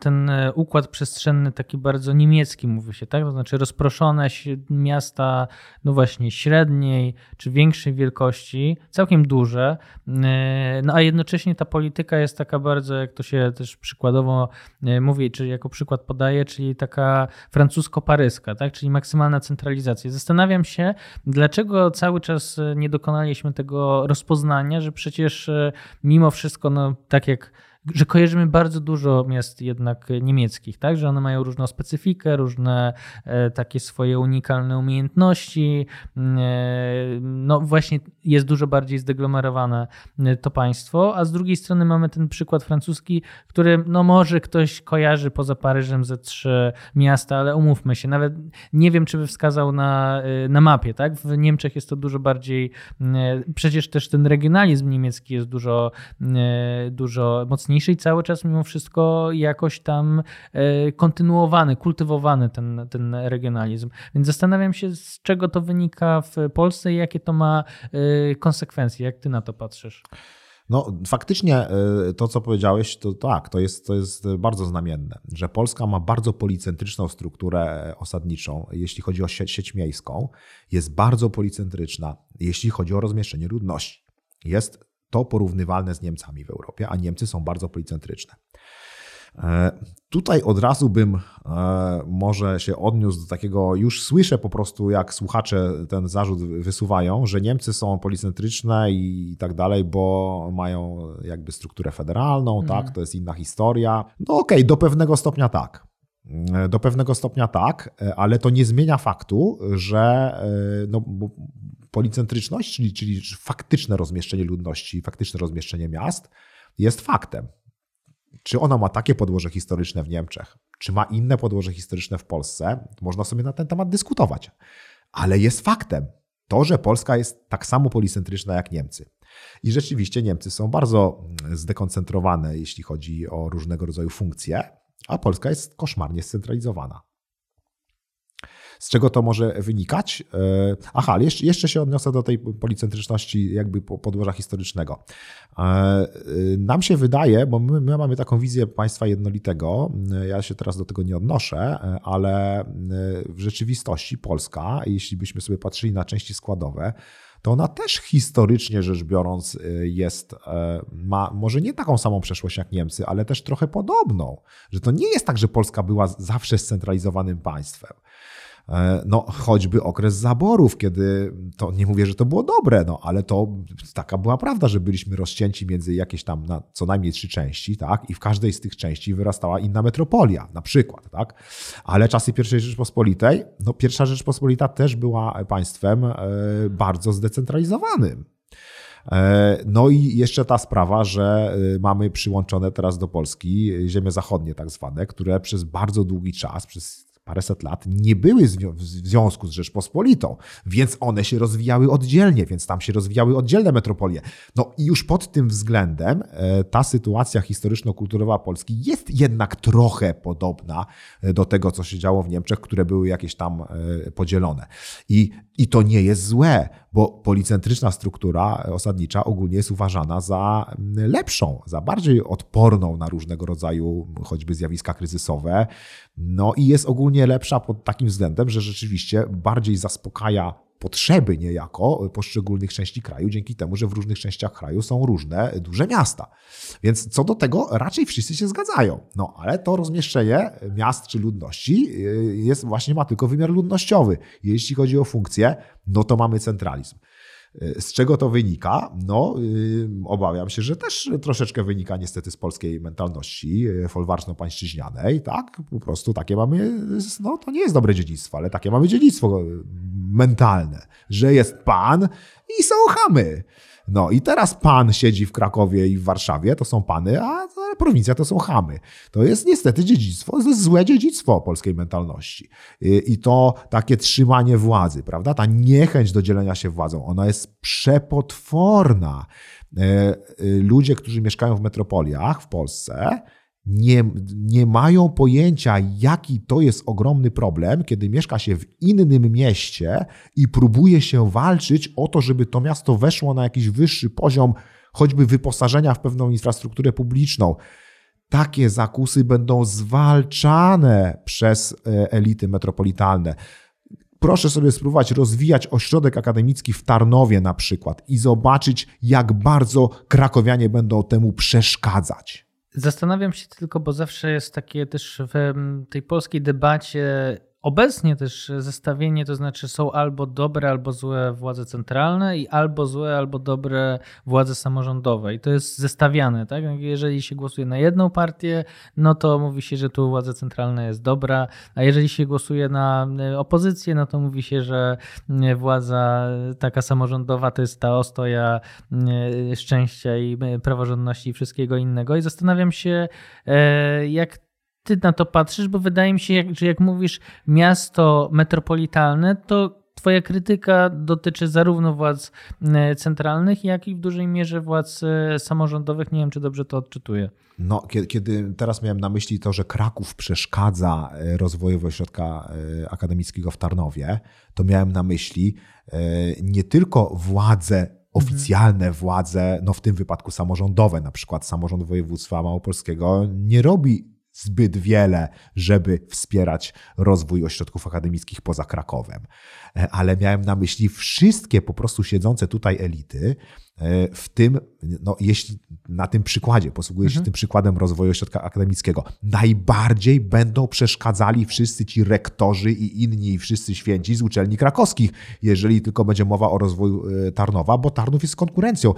ten e, układ przestrzenny taki bardzo niemiecki mówi się, tak? To znaczy rozproszone miasta, no właśnie średniej czy większej wielkości, całkiem duże, e, no a jednocześnie ta polityka jest taka bardzo, jak to się też przykładowo mówi, czyli jako przykład podaje, czyli taka francusko-paryska, tak? Czyli maksymalna centralizacja. Zastanawiam się, dlaczego cały czas nie nie dokonaliśmy tego rozpoznania, że przecież e, mimo wszystko, no tak jak że kojarzymy bardzo dużo miast jednak niemieckich, tak? że one mają różną specyfikę, różne e, takie swoje unikalne umiejętności. E, no właśnie jest dużo bardziej zdeglomerowane e, to państwo, a z drugiej strony mamy ten przykład francuski, który no może ktoś kojarzy poza Paryżem ze trzy miasta, ale umówmy się, nawet nie wiem, czy by wskazał na, na mapie, tak? W Niemczech jest to dużo bardziej, przecież też ten regionalizm niemiecki jest dużo, dużo mocniejszy i cały czas mimo wszystko jakoś tam e, kontynuowany, kultywowany ten, ten regionalizm. Więc zastanawiam się, z czego to wynika w Polsce i jakie to ma e, konsekwencje. Jak ty na to patrzysz? No, faktycznie e, to, co powiedziałeś, to tak, to jest, to jest bardzo znamienne, że Polska ma bardzo policentryczną strukturę osadniczą, jeśli chodzi o sieć, sieć miejską, jest bardzo policentryczna, jeśli chodzi o rozmieszczenie ludności. Jest to porównywalne z Niemcami w Europie, a Niemcy są bardzo policentryczne. E, tutaj od razu bym e, może się odniósł do takiego, już słyszę po prostu, jak słuchacze ten zarzut wysuwają, że Niemcy są policentryczne i tak dalej, bo mają jakby strukturę federalną, mm. tak, to jest inna historia. No okej, okay, do pewnego stopnia tak. E, do pewnego stopnia tak, ale to nie zmienia faktu, że no, policentryczność, czyli, czyli faktyczne rozmieszczenie ludności, faktyczne rozmieszczenie miast, jest faktem. Czy ona ma takie podłoże historyczne w Niemczech, czy ma inne podłoże historyczne w Polsce, można sobie na ten temat dyskutować. Ale jest faktem to, że Polska jest tak samo policentryczna jak Niemcy. I rzeczywiście Niemcy są bardzo zdekoncentrowane, jeśli chodzi o różnego rodzaju funkcje, a Polska jest koszmarnie scentralizowana. Z czego to może wynikać? E, aha, jeszcze, jeszcze się odniosę do tej policentryczności jakby podłoża historycznego. E, e, nam się wydaje, bo my, my mamy taką wizję państwa jednolitego, ja się teraz do tego nie odnoszę, ale w rzeczywistości Polska, jeśli byśmy sobie patrzyli na części składowe, to ona też historycznie rzecz biorąc jest, ma może nie taką samą przeszłość jak Niemcy, ale też trochę podobną. Że to nie jest tak, że Polska była zawsze scentralizowanym państwem. E, no, choćby okres zaborów, kiedy to nie mówię, że to było dobre, no, ale to taka była prawda, że byliśmy rozcięci między jakieś tam na co najmniej trzy części, tak, i w każdej z tych części wyrastała inna metropolia, na przykład, tak. Ale czasy I Rzeczpospolitej, no, pierwsza Rzeczpospolita też była państwem e, bardzo zdecentralizowanym. E, no i jeszcze ta sprawa, że mamy przyłączone teraz do Polski ziemie zachodnie, tak zwane, które przez bardzo długi czas, przez paręset lat nie były w związku z Rzeczpospolitą, więc one się rozwijały oddzielnie, więc tam się rozwijały oddzielne metropolie. No i już pod tym względem e, ta sytuacja historyczno-kulturowa Polski jest jednak trochę podobna e, do tego, co się działo w Niemczech, które były jakieś tam e, podzielone. I, i to nie jest złe, bo policentryczna struktura osadnicza ogólnie jest uważana za lepszą, za bardziej odporną na różnego rodzaju choćby zjawiska kryzysowe. No i jest ogólnie lepsza pod takim względem, że rzeczywiście bardziej zaspokaja potrzeby niejako poszczególnych części kraju, dzięki temu, że w różnych częściach kraju są różne duże miasta. Więc co do tego raczej wszyscy się zgadzają. No ale to rozmieszczenie miast czy ludności y, jest właśnie ma tylko wymiar ludnościowy. Jeśli chodzi o funkcję, no to mamy centralizm. Y, z czego to wynika? No, y, obawiam się, że też troszeczkę wynika niestety z polskiej mentalności folwarczno-pańszczyźnianej, tak? Po prostu takie mamy, no to nie jest dobre dziedzictwo, ale takie mamy dziedzictwo mentalne, że jest pan i są chamy. No i teraz pan siedzi w Krakowie i w Warszawie, to są pany, a prowincja to są chamy. To jest niestety dziedzictwo, to jest złe dziedzictwo polskiej mentalności. I to takie trzymanie władzy, prawda? Ta niechęć do dzielenia się władzą, ona jest przepotworna. E, e, ludzie, którzy mieszkają w metropoliach w Polsce, nie, nie mają pojęcia, jaki to jest ogromny problem, kiedy mieszka się w innym mieście i próbuje się walczyć o to, żeby to miasto weszło na jakiś wyższy poziom, choćby wyposażenia w pewną infrastrukturę publiczną. Takie zakusy będą zwalczane przez e, elity metropolitalne. Proszę sobie spróbować rozwijać ośrodek akademicki w Tarnowie na przykład i zobaczyć, jak bardzo krakowianie będą temu przeszkadzać. Zastanawiam się tylko, bo zawsze jest takie też w tej polskiej debacie Obecnie też zestawienie to znaczy są albo dobre, albo złe władze centralne i albo złe, albo dobre władze samorządowe. I to jest zestawiane, tak? Jeżeli się głosuje na jedną partię, no to mówi się, że tu władza centralna jest dobra, a jeżeli się głosuje na e, opozycję, no to mówi się, że e, władza taka samorządowa to jest ta ostoja e, szczęścia i praworządności i wszystkiego innego. I zastanawiam się, jak ty na to patrzysz, bo wydaje mi się, że jak mówisz miasto metropolitalne, to Twoja krytyka dotyczy zarówno władz e, centralnych, jak i w dużej mierze władz e, samorządowych. Nie wiem, czy dobrze to odczytuję. No, kiedy, kiedy teraz miałem na myśli to, że Kraków przeszkadza e, rozwojowi ośrodka akademickiego w Tarnowie, to miałem na myśli nie tylko władze oficjalne mhm. władze, no w tym wypadku samorządowe, na przykład samorząd województwa małopolskiego nie robi zbyt wiele, żeby wspierać rozwój ośrodków akademickich poza Krakowem. E, ale miałem na myśli wszystkie po prostu siedzące tutaj elity, w tym, no, jeśli na tym przykładzie, posługuję się mhm. tym przykładem rozwoju ośrodka akademickiego, najbardziej będą przeszkadzali wszyscy ci rektorzy i inni, i wszyscy święci z uczelni krakowskich, jeżeli tylko będzie mowa o rozwoju e, Tarnowa, bo Tarnów jest konkurencją.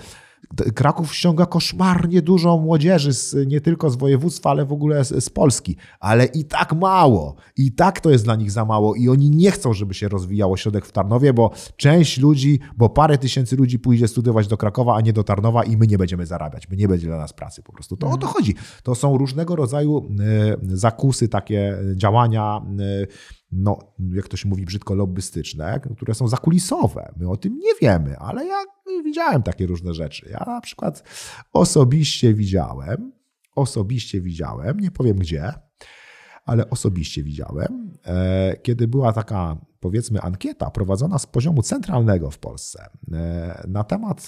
Kraków ściąga koszmarnie dużo młodzieży z, nie tylko z województwa, ale w ogóle z, z, Polski. Ale i tak mało. I tak to jest dla nich za mało. I oni nie chcą, żeby się rozwijał ośrodek w Tarnowie, bo część ludzi, bo parę tysięcy ludzi pójdzie studiować do Krakowa, a nie do Tarnowa i my nie będziemy zarabiać. My nie będzie dla nas pracy po prostu. To o to mhm. chodzi. To są różnego rodzaju e, zakusy, takie działania e, no, jak to się mówi brzydko, lobbystyczne, które są zakulisowe. My o tym nie wiemy, ale ja widziałem takie różne rzeczy. Ja na przykład osobiście widziałem, osobiście widziałem, nie powiem gdzie, ale osobiście widziałem, e, kiedy była taka, powiedzmy, ankieta prowadzona z poziomu centralnego w Polsce e, na temat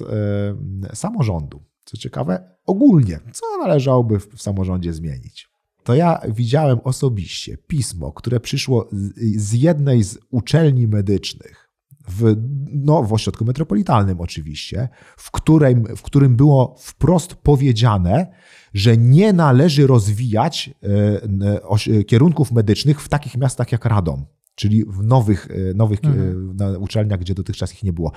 e, samorządu. Co ciekawe, ogólnie, co należałoby w samorządzie zmienić to ja widziałem osobiście pismo, które przyszło z jednej z uczelni medycznych, w, no, w ośrodku metropolitalnym oczywiście, w którym, w którym było wprost powiedziane, że nie należy rozwijać e, e, kierunków medycznych w takich miastach jak Radom czyli w nowych, e, nowych mhm. uczelniach, gdzie dotychczas ich nie było.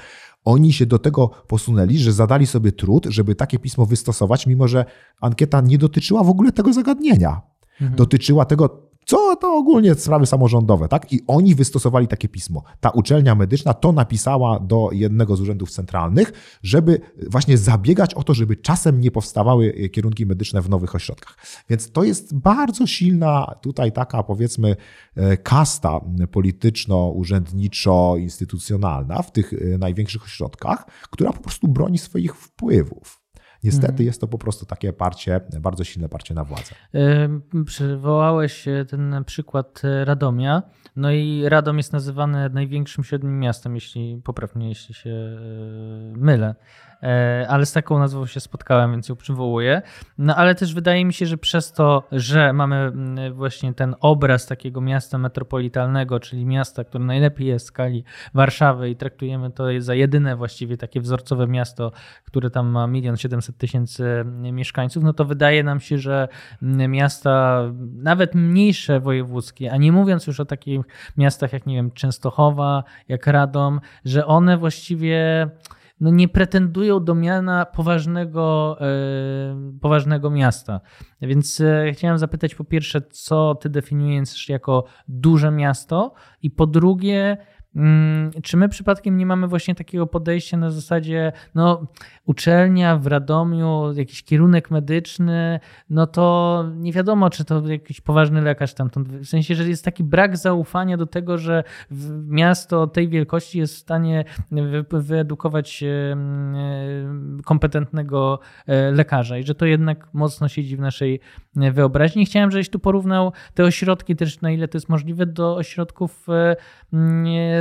Oni się do tego posunęli, że zadali sobie trud, żeby takie pismo wystosować, mimo że ankieta nie dotyczyła w ogóle tego zagadnienia mhm. dotyczyła tego, co to ogólnie sprawy samorządowe, tak? I oni wystosowali takie pismo. Ta uczelnia medyczna to napisała do jednego z urzędów centralnych, żeby właśnie zabiegać o to, żeby czasem nie powstawały kierunki medyczne w nowych ośrodkach. Więc to jest bardzo silna tutaj taka powiedzmy e, kasta polityczno-urzędniczo-instytucjonalna w tych e, największych ośrodkach, która po prostu broni swoich wpływów. Niestety mhm. jest to po prostu takie parcie, bardzo silne parcie na władzę. Przywołałeś e, ten przykład e, Radomia. No i Radom jest nazywany największym średnim miastem, jeśli poprawnie, jeśli się e, mylę. E, ale z taką nazwą się spotkałem, więc ją przywołuję. No ale też wydaje mi się, że przez to, że mamy mm, właśnie ten obraz takiego miasta metropolitalnego, czyli miasta, które najlepiej jest w skali Warszawy i traktujemy to za jedyne właściwie takie wzorcowe miasto, które tam ma milion siedemset tysięcy mm, mieszkańców, no to wydaje nam się, że mm, miasta nawet mniejsze wojewódzkie, a nie mówiąc już o takich miastach jak nie wiem Częstochowa, jak Radom, że one właściwie no nie pretendują do miana poważnego, e, poważnego miasta. Więc e, chciałem zapytać po pierwsze, co ty definiujesz jako duże miasto i po drugie, czy my przypadkiem nie mamy właśnie takiego podejścia na zasadzie, no uczelnia w Radomiu, jakiś kierunek medyczny, no to nie wiadomo, czy to jakiś poważny lekarz tamtąd. W sensie, że jest taki brak zaufania do tego, że miasto tej wielkości jest w stanie wyedukować kompetentnego e, lekarza i że to jednak mocno siedzi w naszej wyobraźni. Chciałem, żebyś tu porównał te ośrodki też, na ile to jest możliwe, do ośrodków e,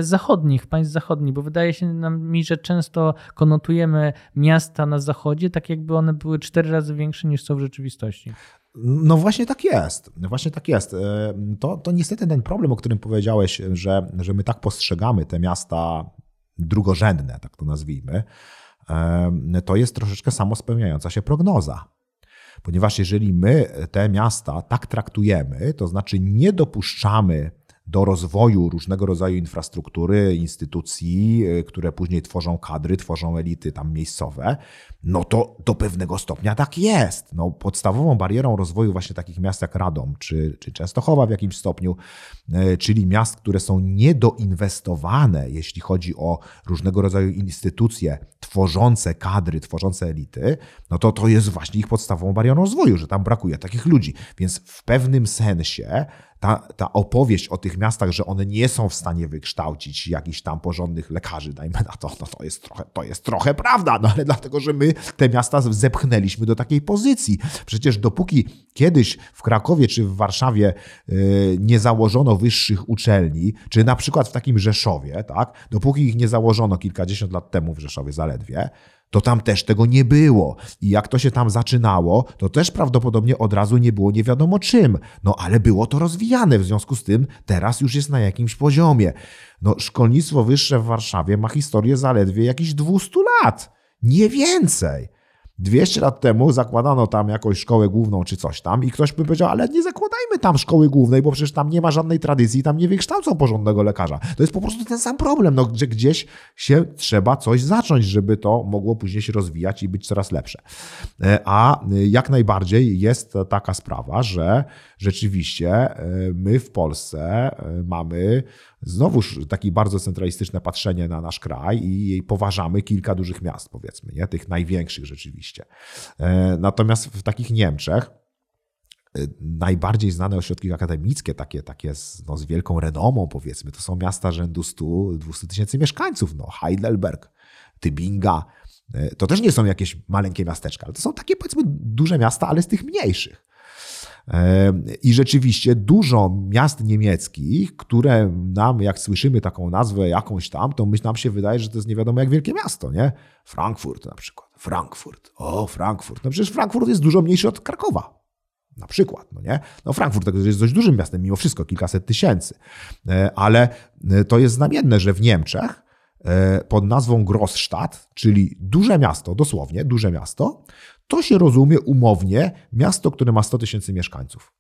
zachodnich, państw zachodnich, bo wydaje się nam mi, że często konotujemy miasta na zachodzie, tak jakby one były cztery razy większe niż są w rzeczywistości. No właśnie tak jest. Właśnie tak jest. To, to niestety ten problem, o którym powiedziałeś, że, że my tak postrzegamy te miasta drugorzędne, tak to nazwijmy, to jest troszeczkę samospełniająca się prognoza. Ponieważ jeżeli my te miasta tak traktujemy, to znaczy nie dopuszczamy do rozwoju różnego rodzaju infrastruktury, instytucji, y, które później tworzą kadry, tworzą elity tam miejscowe, no to do pewnego stopnia tak jest. No, podstawową barierą rozwoju właśnie takich miast jak Radom czy, czy Częstochowa w jakimś stopniu, y, czyli miast, które są niedoinwestowane, jeśli chodzi o różnego rodzaju instytucje tworzące kadry, tworzące elity, no to to jest właśnie ich podstawową barierą rozwoju, że tam brakuje takich ludzi. Więc w pewnym sensie ta, ta opowieść o tych miastach, że one nie są w stanie wykształcić jakichś tam porządnych lekarzy, dajmy na to, no to jest trochę, to jest trochę prawda, no ale dlatego, że my te miasta zepchnęliśmy do takiej pozycji. Przecież dopóki kiedyś w Krakowie czy w Warszawie yy, nie założono wyższych uczelni, czy na przykład w takim Rzeszowie, tak, dopóki ich nie założono kilkadziesiąt lat temu w Rzeszowie zaledwie, to tam też tego nie było. I jak to się tam zaczynało, to też prawdopodobnie od razu nie było nie wiadomo czym. No ale było to rozwijane, w związku z tym teraz już jest na jakimś poziomie. No, szkolnictwo wyższe w Warszawie ma historię zaledwie jakichś 200 lat. Nie więcej. 200 lat temu zakładano tam jakąś szkołę główną czy coś tam i ktoś by powiedział, ale nie zakładajmy tam szkoły głównej, bo przecież tam nie ma żadnej tradycji, tam nie wykształcą porządnego lekarza. To jest po prostu ten sam problem, no, że gdzieś się trzeba coś zacząć, żeby to mogło później się rozwijać i być coraz lepsze. E, a jak najbardziej jest taka sprawa, że rzeczywiście e, my w Polsce e, mamy znowuż takie bardzo centralistyczne patrzenie na nasz kraj i poważamy kilka dużych miast, powiedzmy, nie? tych największych rzeczywiście. E, natomiast w takich Niemczech najbardziej znane ośrodki akademickie, takie, takie z, no, z wielką renomą, powiedzmy, to są miasta rzędu 100-200 tysięcy mieszkańców. No, Heidelberg, Tybinga. To też nie są jakieś maleńkie miasteczka, ale to są takie, powiedzmy, duże miasta, ale z tych mniejszych. I rzeczywiście dużo miast niemieckich, które nam, jak słyszymy taką nazwę jakąś tam, to my, nam się wydaje, że to jest nie wiadomo jak wielkie miasto, nie? Frankfurt na przykład. Frankfurt. O, Frankfurt. No przecież Frankfurt jest dużo mniejszy od Krakowa. Na przykład, no nie? No Frankfurt jest dość dużym miastem, mimo wszystko, kilkaset tysięcy. E, ale e, to jest znamienne, że w Niemczech e, pod nazwą Grossstadt, czyli duże miasto, dosłownie duże miasto, to się rozumie umownie miasto, które ma 100 tysięcy mieszkańców.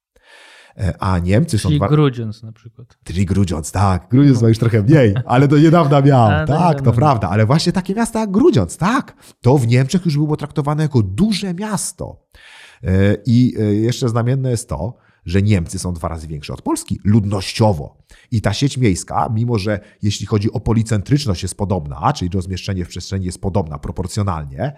E, a Niemcy Czyli są... Dwa... Grudziądz na przykład. Czyli Grudziądz, tak. Grudziądz ma już trochę mniej, ale do niedawna miał. [LAUGHS] A, tak, to prawda. Ale właśnie takie miasta jak Grudziądz, tak. To w Niemczech już było traktowane jako duże miasto. E, I e, jeszcze znamienne jest to, że Niemcy są dwa razy większe od Polski ludnościowo. I ta sieć miejska, mimo że jeśli chodzi o policentryczność jest podobna, czyli rozmieszczenie w przestrzeni jest podobna proporcjonalnie,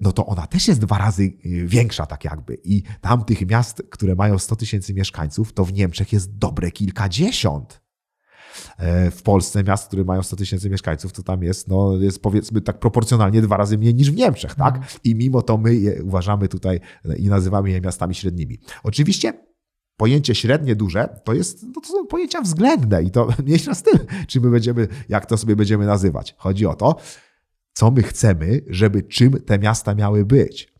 no to ona też jest dwa razy e, większa tak jakby. I tam tych miast, które mają 100 tysięcy mieszkańców, to w Niemczech jest dobre kilkadziesiąt. E, w Polsce miast, które mają 100 tysięcy mieszkańców, to tam jest, no, jest powiedzmy tak proporcjonalnie dwa razy mniej niż w Niemczech, tak? Mhm. I mimo to my je uważamy tutaj i nazywamy je miastami średnimi. Oczywiście pojęcie średnie, duże, to, jest, no to są pojęcia względne i to [LAUGHS] mniejsza z tym, czy my będziemy, jak to sobie będziemy nazywać. Chodzi o to, co my chcemy, żeby czym te miasta miały być.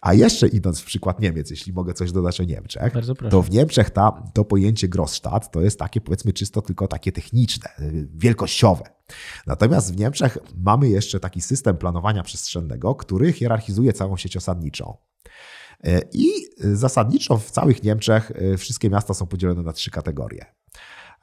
A jeszcze idąc w przykład Niemiec, jeśli mogę coś dodać o Niemczech, to w Niemczech ta, to pojęcie Grossstadt to jest takie powiedzmy czysto tylko takie techniczne, wielkościowe. Natomiast w Niemczech mamy jeszcze taki system planowania przestrzennego, który hierarchizuje całą sieć osadniczą. I zasadniczo w całych Niemczech e, wszystkie miasta są podzielone na trzy kategorie.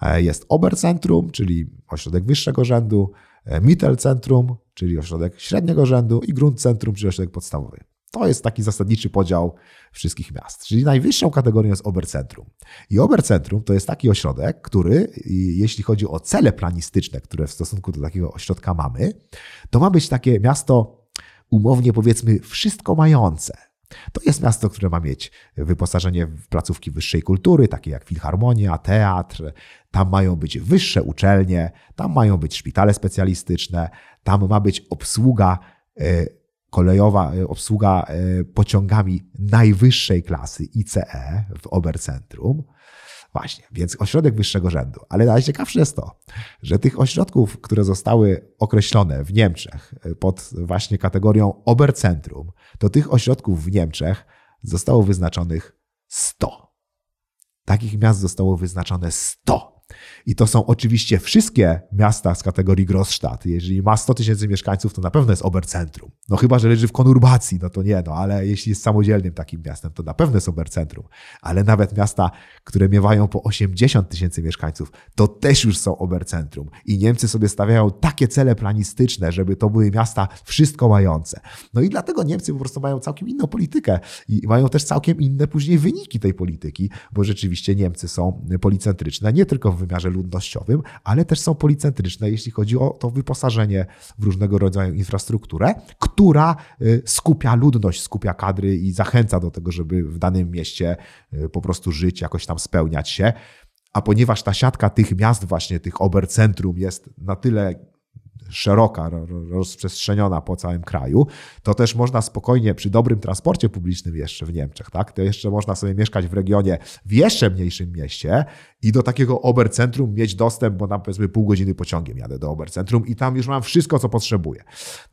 E, jest Obercentrum, czyli ośrodek wyższego rzędu, E, Mittelcentrum, czyli ośrodek średniego rzędu i Grundcentrum, czyli ośrodek podstawowy. To jest taki zasadniczy podział wszystkich miast. Czyli najwyższą kategorią jest Obercentrum. I Obercentrum to jest taki ośrodek, który, jeśli chodzi o cele planistyczne, które w stosunku do takiego ośrodka mamy, to ma być takie miasto, umownie powiedzmy, wszystko mające. To jest miasto, które ma mieć wyposażenie w placówki wyższej kultury, takie jak filharmonia, teatr. Tam mają być wyższe uczelnie, tam mają być szpitale specjalistyczne, tam ma być obsługa e, kolejowa e, obsługa e, pociągami najwyższej klasy ICE w Obercentrum. Właśnie, więc ośrodek wyższego rzędu. Ale najciekawsze jest to, że tych ośrodków, które zostały określone w Niemczech e, pod właśnie kategorią Obercentrum, to tych ośrodków w Niemczech zostało wyznaczonych 100. Takich miast zostało wyznaczone 100. I to są oczywiście wszystkie miasta z kategorii Großstadt. Jeżeli ma 100 tysięcy mieszkańców, to na pewno jest Obercentrum. No chyba, że leży w konurbacji, no to nie, no ale jeśli jest samodzielnym takim miastem, to na pewno jest Obercentrum. Ale nawet miasta, które miewają po 80 tysięcy mieszkańców, to też już są Obercentrum. I Niemcy sobie stawiają takie cele planistyczne, żeby to były miasta wszystko mające. No i dlatego Niemcy po prostu mają całkiem inną politykę i mają też całkiem inne później wyniki tej polityki, bo rzeczywiście Niemcy są policentryczne, nie tylko w wymiarze ludnościowym, ale też są policentryczne, jeśli chodzi o to wyposażenie w różnego rodzaju infrastrukturę, która y, skupia ludność, skupia kadry i zachęca do tego, żeby w danym mieście y, po prostu żyć, jakoś tam spełniać się. A ponieważ ta siatka tych miast, właśnie tych obercentrum jest na tyle szeroka, rozprzestrzeniona po całym kraju, to też można spokojnie przy dobrym transporcie publicznym jeszcze w Niemczech, tak? To jeszcze można sobie mieszkać w regionie w jeszcze mniejszym mieście i do takiego Obercentrum mieć dostęp, bo na powiedzmy pół godziny pociągiem jadę do Obercentrum i tam już mam wszystko, co potrzebuję.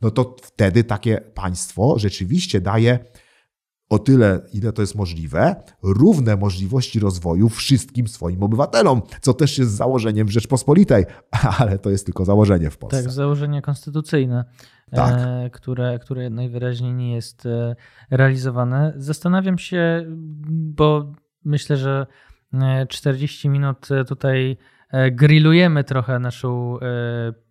No to wtedy takie państwo rzeczywiście daje o tyle, ile to jest możliwe, równe możliwości rozwoju wszystkim swoim obywatelom, co też jest założeniem Rzeczpospolitej, [LAUGHS] ale to jest tylko założenie w Polsce. Tak, założenie konstytucyjne, tak. E, które, które najwyraźniej nie jest e, realizowane. Zastanawiam się, bo myślę, że 40 e, minut tutaj grillujemy trochę naszą e,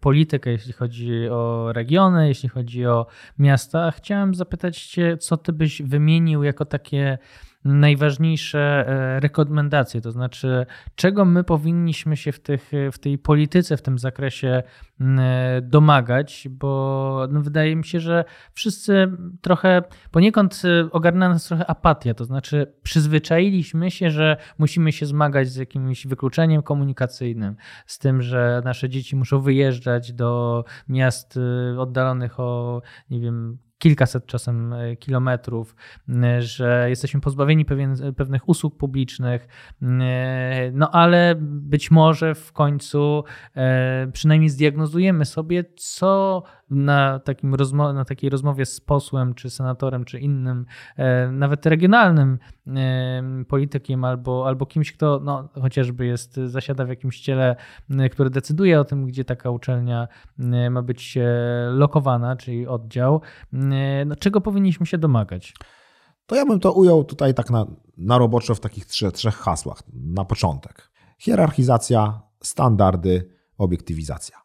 politykę, jeśli chodzi o regiony, jeśli chodzi o miasta. Chciałem zapytać Cię, co Ty byś wymienił jako takie najważniejsze e, rekomendacje, to znaczy czego my powinniśmy się w, tych, w tej polityce, w tym zakresie domagać, bo no wydaje mi się, że wszyscy trochę poniekąd e, ogarnia nas trochę apatia, to znaczy przyzwyczailiśmy się, że musimy się zmagać z jakimś wykluczeniem komunikacyjnym, z tym, że nasze dzieci muszą wyjeżdżać do miast e, oddalonych o, nie wiem, kilkaset czasem e, kilometrów, że jesteśmy pozbawieni pewien, pewnych usług publicznych, no ale być może w końcu e, przynajmniej zdiagnozujemy sobie, co na, takim rozmo- na takiej rozmowie z posłem, czy senatorem, czy innym, e, nawet regionalnym politykiem albo, albo kimś, kto no, chociażby jest, zasiada w jakimś ciele, który decyduje o tym, gdzie taka uczelnia ma być lokowana, czyli oddział, no, czego powinniśmy się domagać? To ja bym to ujął tutaj tak na, na roboczo w takich trzech, trzech hasłach. Na początek. Hierarchizacja, standardy, obiektywizacja.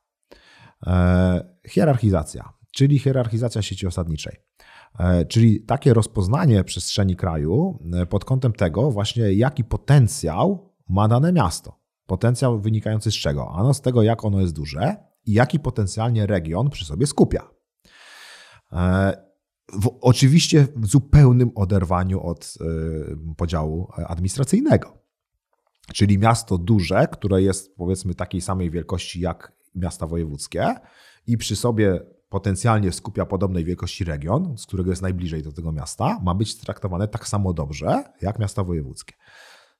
E, hierarchizacja, czyli hierarchizacja sieci osadniczej. E, czyli takie rozpoznanie przestrzeni kraju e, pod kątem tego właśnie, jaki potencjał ma dane miasto. Potencjał wynikający z czego? Ano z tego, jak ono jest duże i jaki potencjalnie region przy sobie skupia. E, w, oczywiście w zupełnym oderwaniu od y, podziału administracyjnego. Czyli miasto duże, które jest powiedzmy takiej samej wielkości jak miasta wojewódzkie i przy sobie potencjalnie skupia podobnej wielkości region, z którego jest najbliżej do tego miasta, ma być traktowane tak samo dobrze jak miasta wojewódzkie.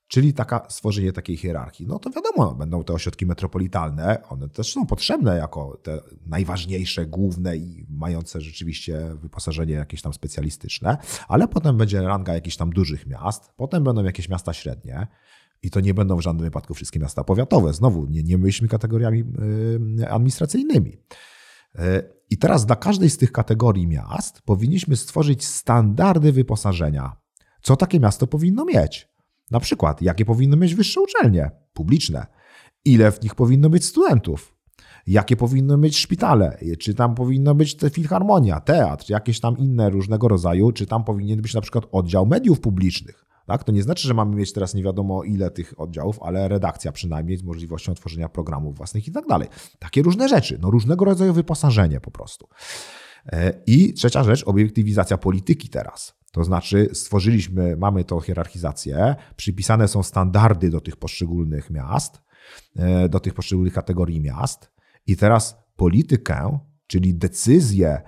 Czyli taka, stworzenie takiej hierarchii. No to wiadomo, będą te ośrodki metropolitalne, one też są potrzebne jako te najważniejsze, główne i mające rzeczywiście wyposażenie jakieś tam specjalistyczne, ale potem będzie ranga jakichś tam dużych miast, potem będą jakieś miasta średnie, i to nie będą w żadnym wypadku wszystkie miasta powiatowe. Znowu, nie, nie myślmy kategoriami y, administracyjnymi. Y, I teraz dla każdej z tych kategorii miast powinniśmy stworzyć standardy wyposażenia. Co takie miasto powinno mieć? Na przykład, jakie powinno mieć wyższe uczelnie publiczne? Ile w nich powinno być studentów? jakie powinny być szpitale, czy tam powinno być te filharmonia, teatr, jakieś tam inne różnego rodzaju, czy tam powinien być na przykład oddział mediów publicznych. Tak? To nie znaczy, że mamy mieć teraz nie wiadomo ile tych oddziałów, ale redakcja przynajmniej z możliwością tworzenia programów własnych i tak dalej. Takie różne rzeczy, no różnego rodzaju wyposażenie po prostu. E, I trzecia rzecz, obiektywizacja polityki teraz. To znaczy, stworzyliśmy, mamy tą hierarchizację, przypisane są standardy do tych poszczególnych miast, e, do tych poszczególnych kategorii miast, i teraz politykę, czyli decyzje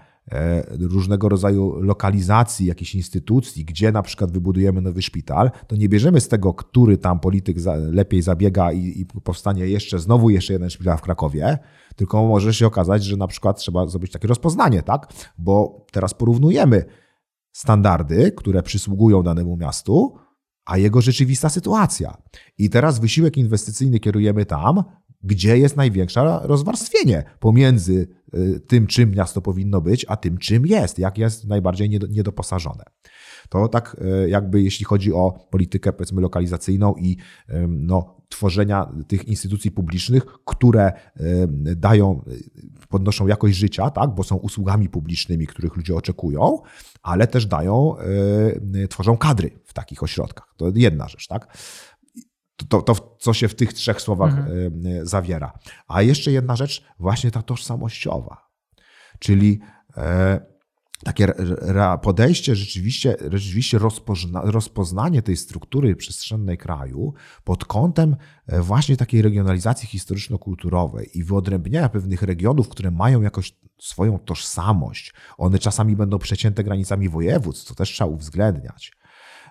różnego rodzaju lokalizacji jakiejś instytucji, gdzie na przykład wybudujemy nowy szpital, to nie bierzemy z tego, który tam polityk lepiej zabiega i, i powstanie jeszcze znowu jeszcze jeden szpital w Krakowie, tylko może się okazać, że na przykład trzeba zrobić takie rozpoznanie, tak? Bo teraz porównujemy standardy, które przysługują danemu miastu, a jego rzeczywista sytuacja. I teraz wysiłek inwestycyjny kierujemy tam, gdzie jest największe rozwarstwienie pomiędzy y, tym, czym miasto powinno być, a tym, czym jest, jak jest najbardziej niedoposażone. To tak y, jakby jeśli chodzi o politykę powiedzmy lokalizacyjną i no, tworzenia tych instytucji publicznych, które dają, podnoszą jakość życia, tak, bo są usługami publicznymi, których ludzie oczekują, ale też dają, tworzą kadry w takich ośrodkach. To jedna rzecz, tak to, to, co się w tych trzech słowach mhm. E, zawiera. A jeszcze jedna rzecz, właśnie ta tożsamościowa, czyli e, takie podejście, rzeczywiście, rzeczywiście rozpozna, rozpoznanie tej struktury przestrzennej kraju pod kątem e, właśnie takiej regionalizacji historyczno-kulturowej i wyodrębniania pewnych regionów, które mają jakoś swoją tożsamość. One czasami będą przecięte granicami województw, co też trzeba uwzględniać.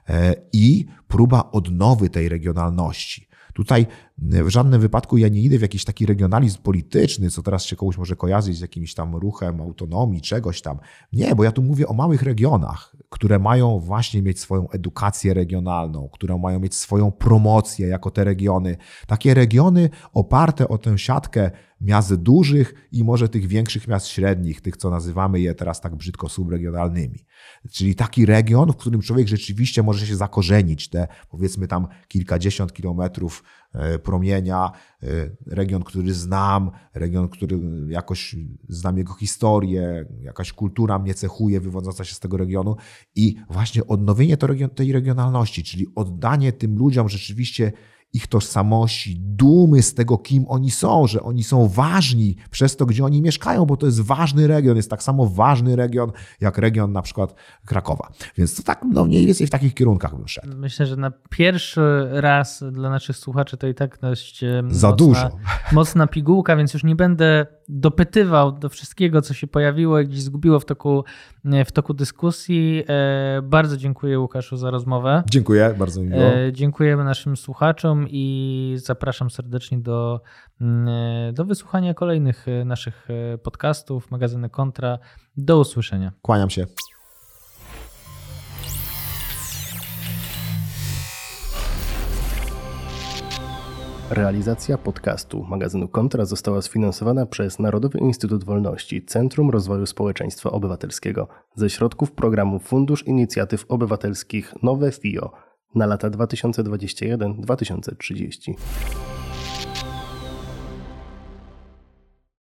E, i próba odnowy tej regionalności. Tutaj w żadnym wypadku ja nie idę w jakiś taki regionalizm polityczny, co teraz się komuś może kojarzyć z jakimś tam ruchem autonomii, czegoś tam. Nie, bo ja tu mówię o małych regionach, które mają właśnie mieć swoją edukację regionalną, które mają mieć swoją promocję jako te regiony. Takie regiony oparte o tę siatkę miast dużych i może tych większych miast średnich, tych co nazywamy je teraz tak brzydko subregionalnymi. Czyli taki region, w którym człowiek rzeczywiście może się zakorzenić, te powiedzmy tam kilkadziesiąt kilometrów promienia, e, region, który znam, region, który jakoś znam jego historię, jakaś kultura mnie cechuje, wywodząca się z tego regionu. I właśnie odnowienie tej regionalności, czyli oddanie tym ludziom rzeczywiście ich tożsamości, dumy z tego, kim oni są, że oni są ważni przez to, gdzie oni mieszkają, bo to jest ważny region, jest tak samo ważny region, jak region na przykład Krakowa. Więc to tak no, mniej więcej w takich kierunkach bym szedł. Myślę, że na pierwszy raz dla naszych słuchaczy to i tak dość Za mocna, dużo. mocna pigułka, więc już nie będę dopytywał do wszystkiego, co się pojawiło i gdzieś zgubiło w toku, w toku dyskusji. E, bardzo dziękuję Łukaszu za rozmowę. Dziękuję, bardzo mi miło. E, dziękujemy naszym słuchaczom i zapraszam serdecznie do, mm, do wysłuchania kolejnych e, naszych podcastów, magazyny Kontra. Do usłyszenia. Kłaniam się. Realizacja podcastu magazynu Kontra została sfinansowana przez Narodowy Instytut Wolności Centrum Rozwoju Społeczeństwa Obywatelskiego ze środków programu Fundusz Inicjatyw Obywatelskich Nowe FIO na lata 2021-2030.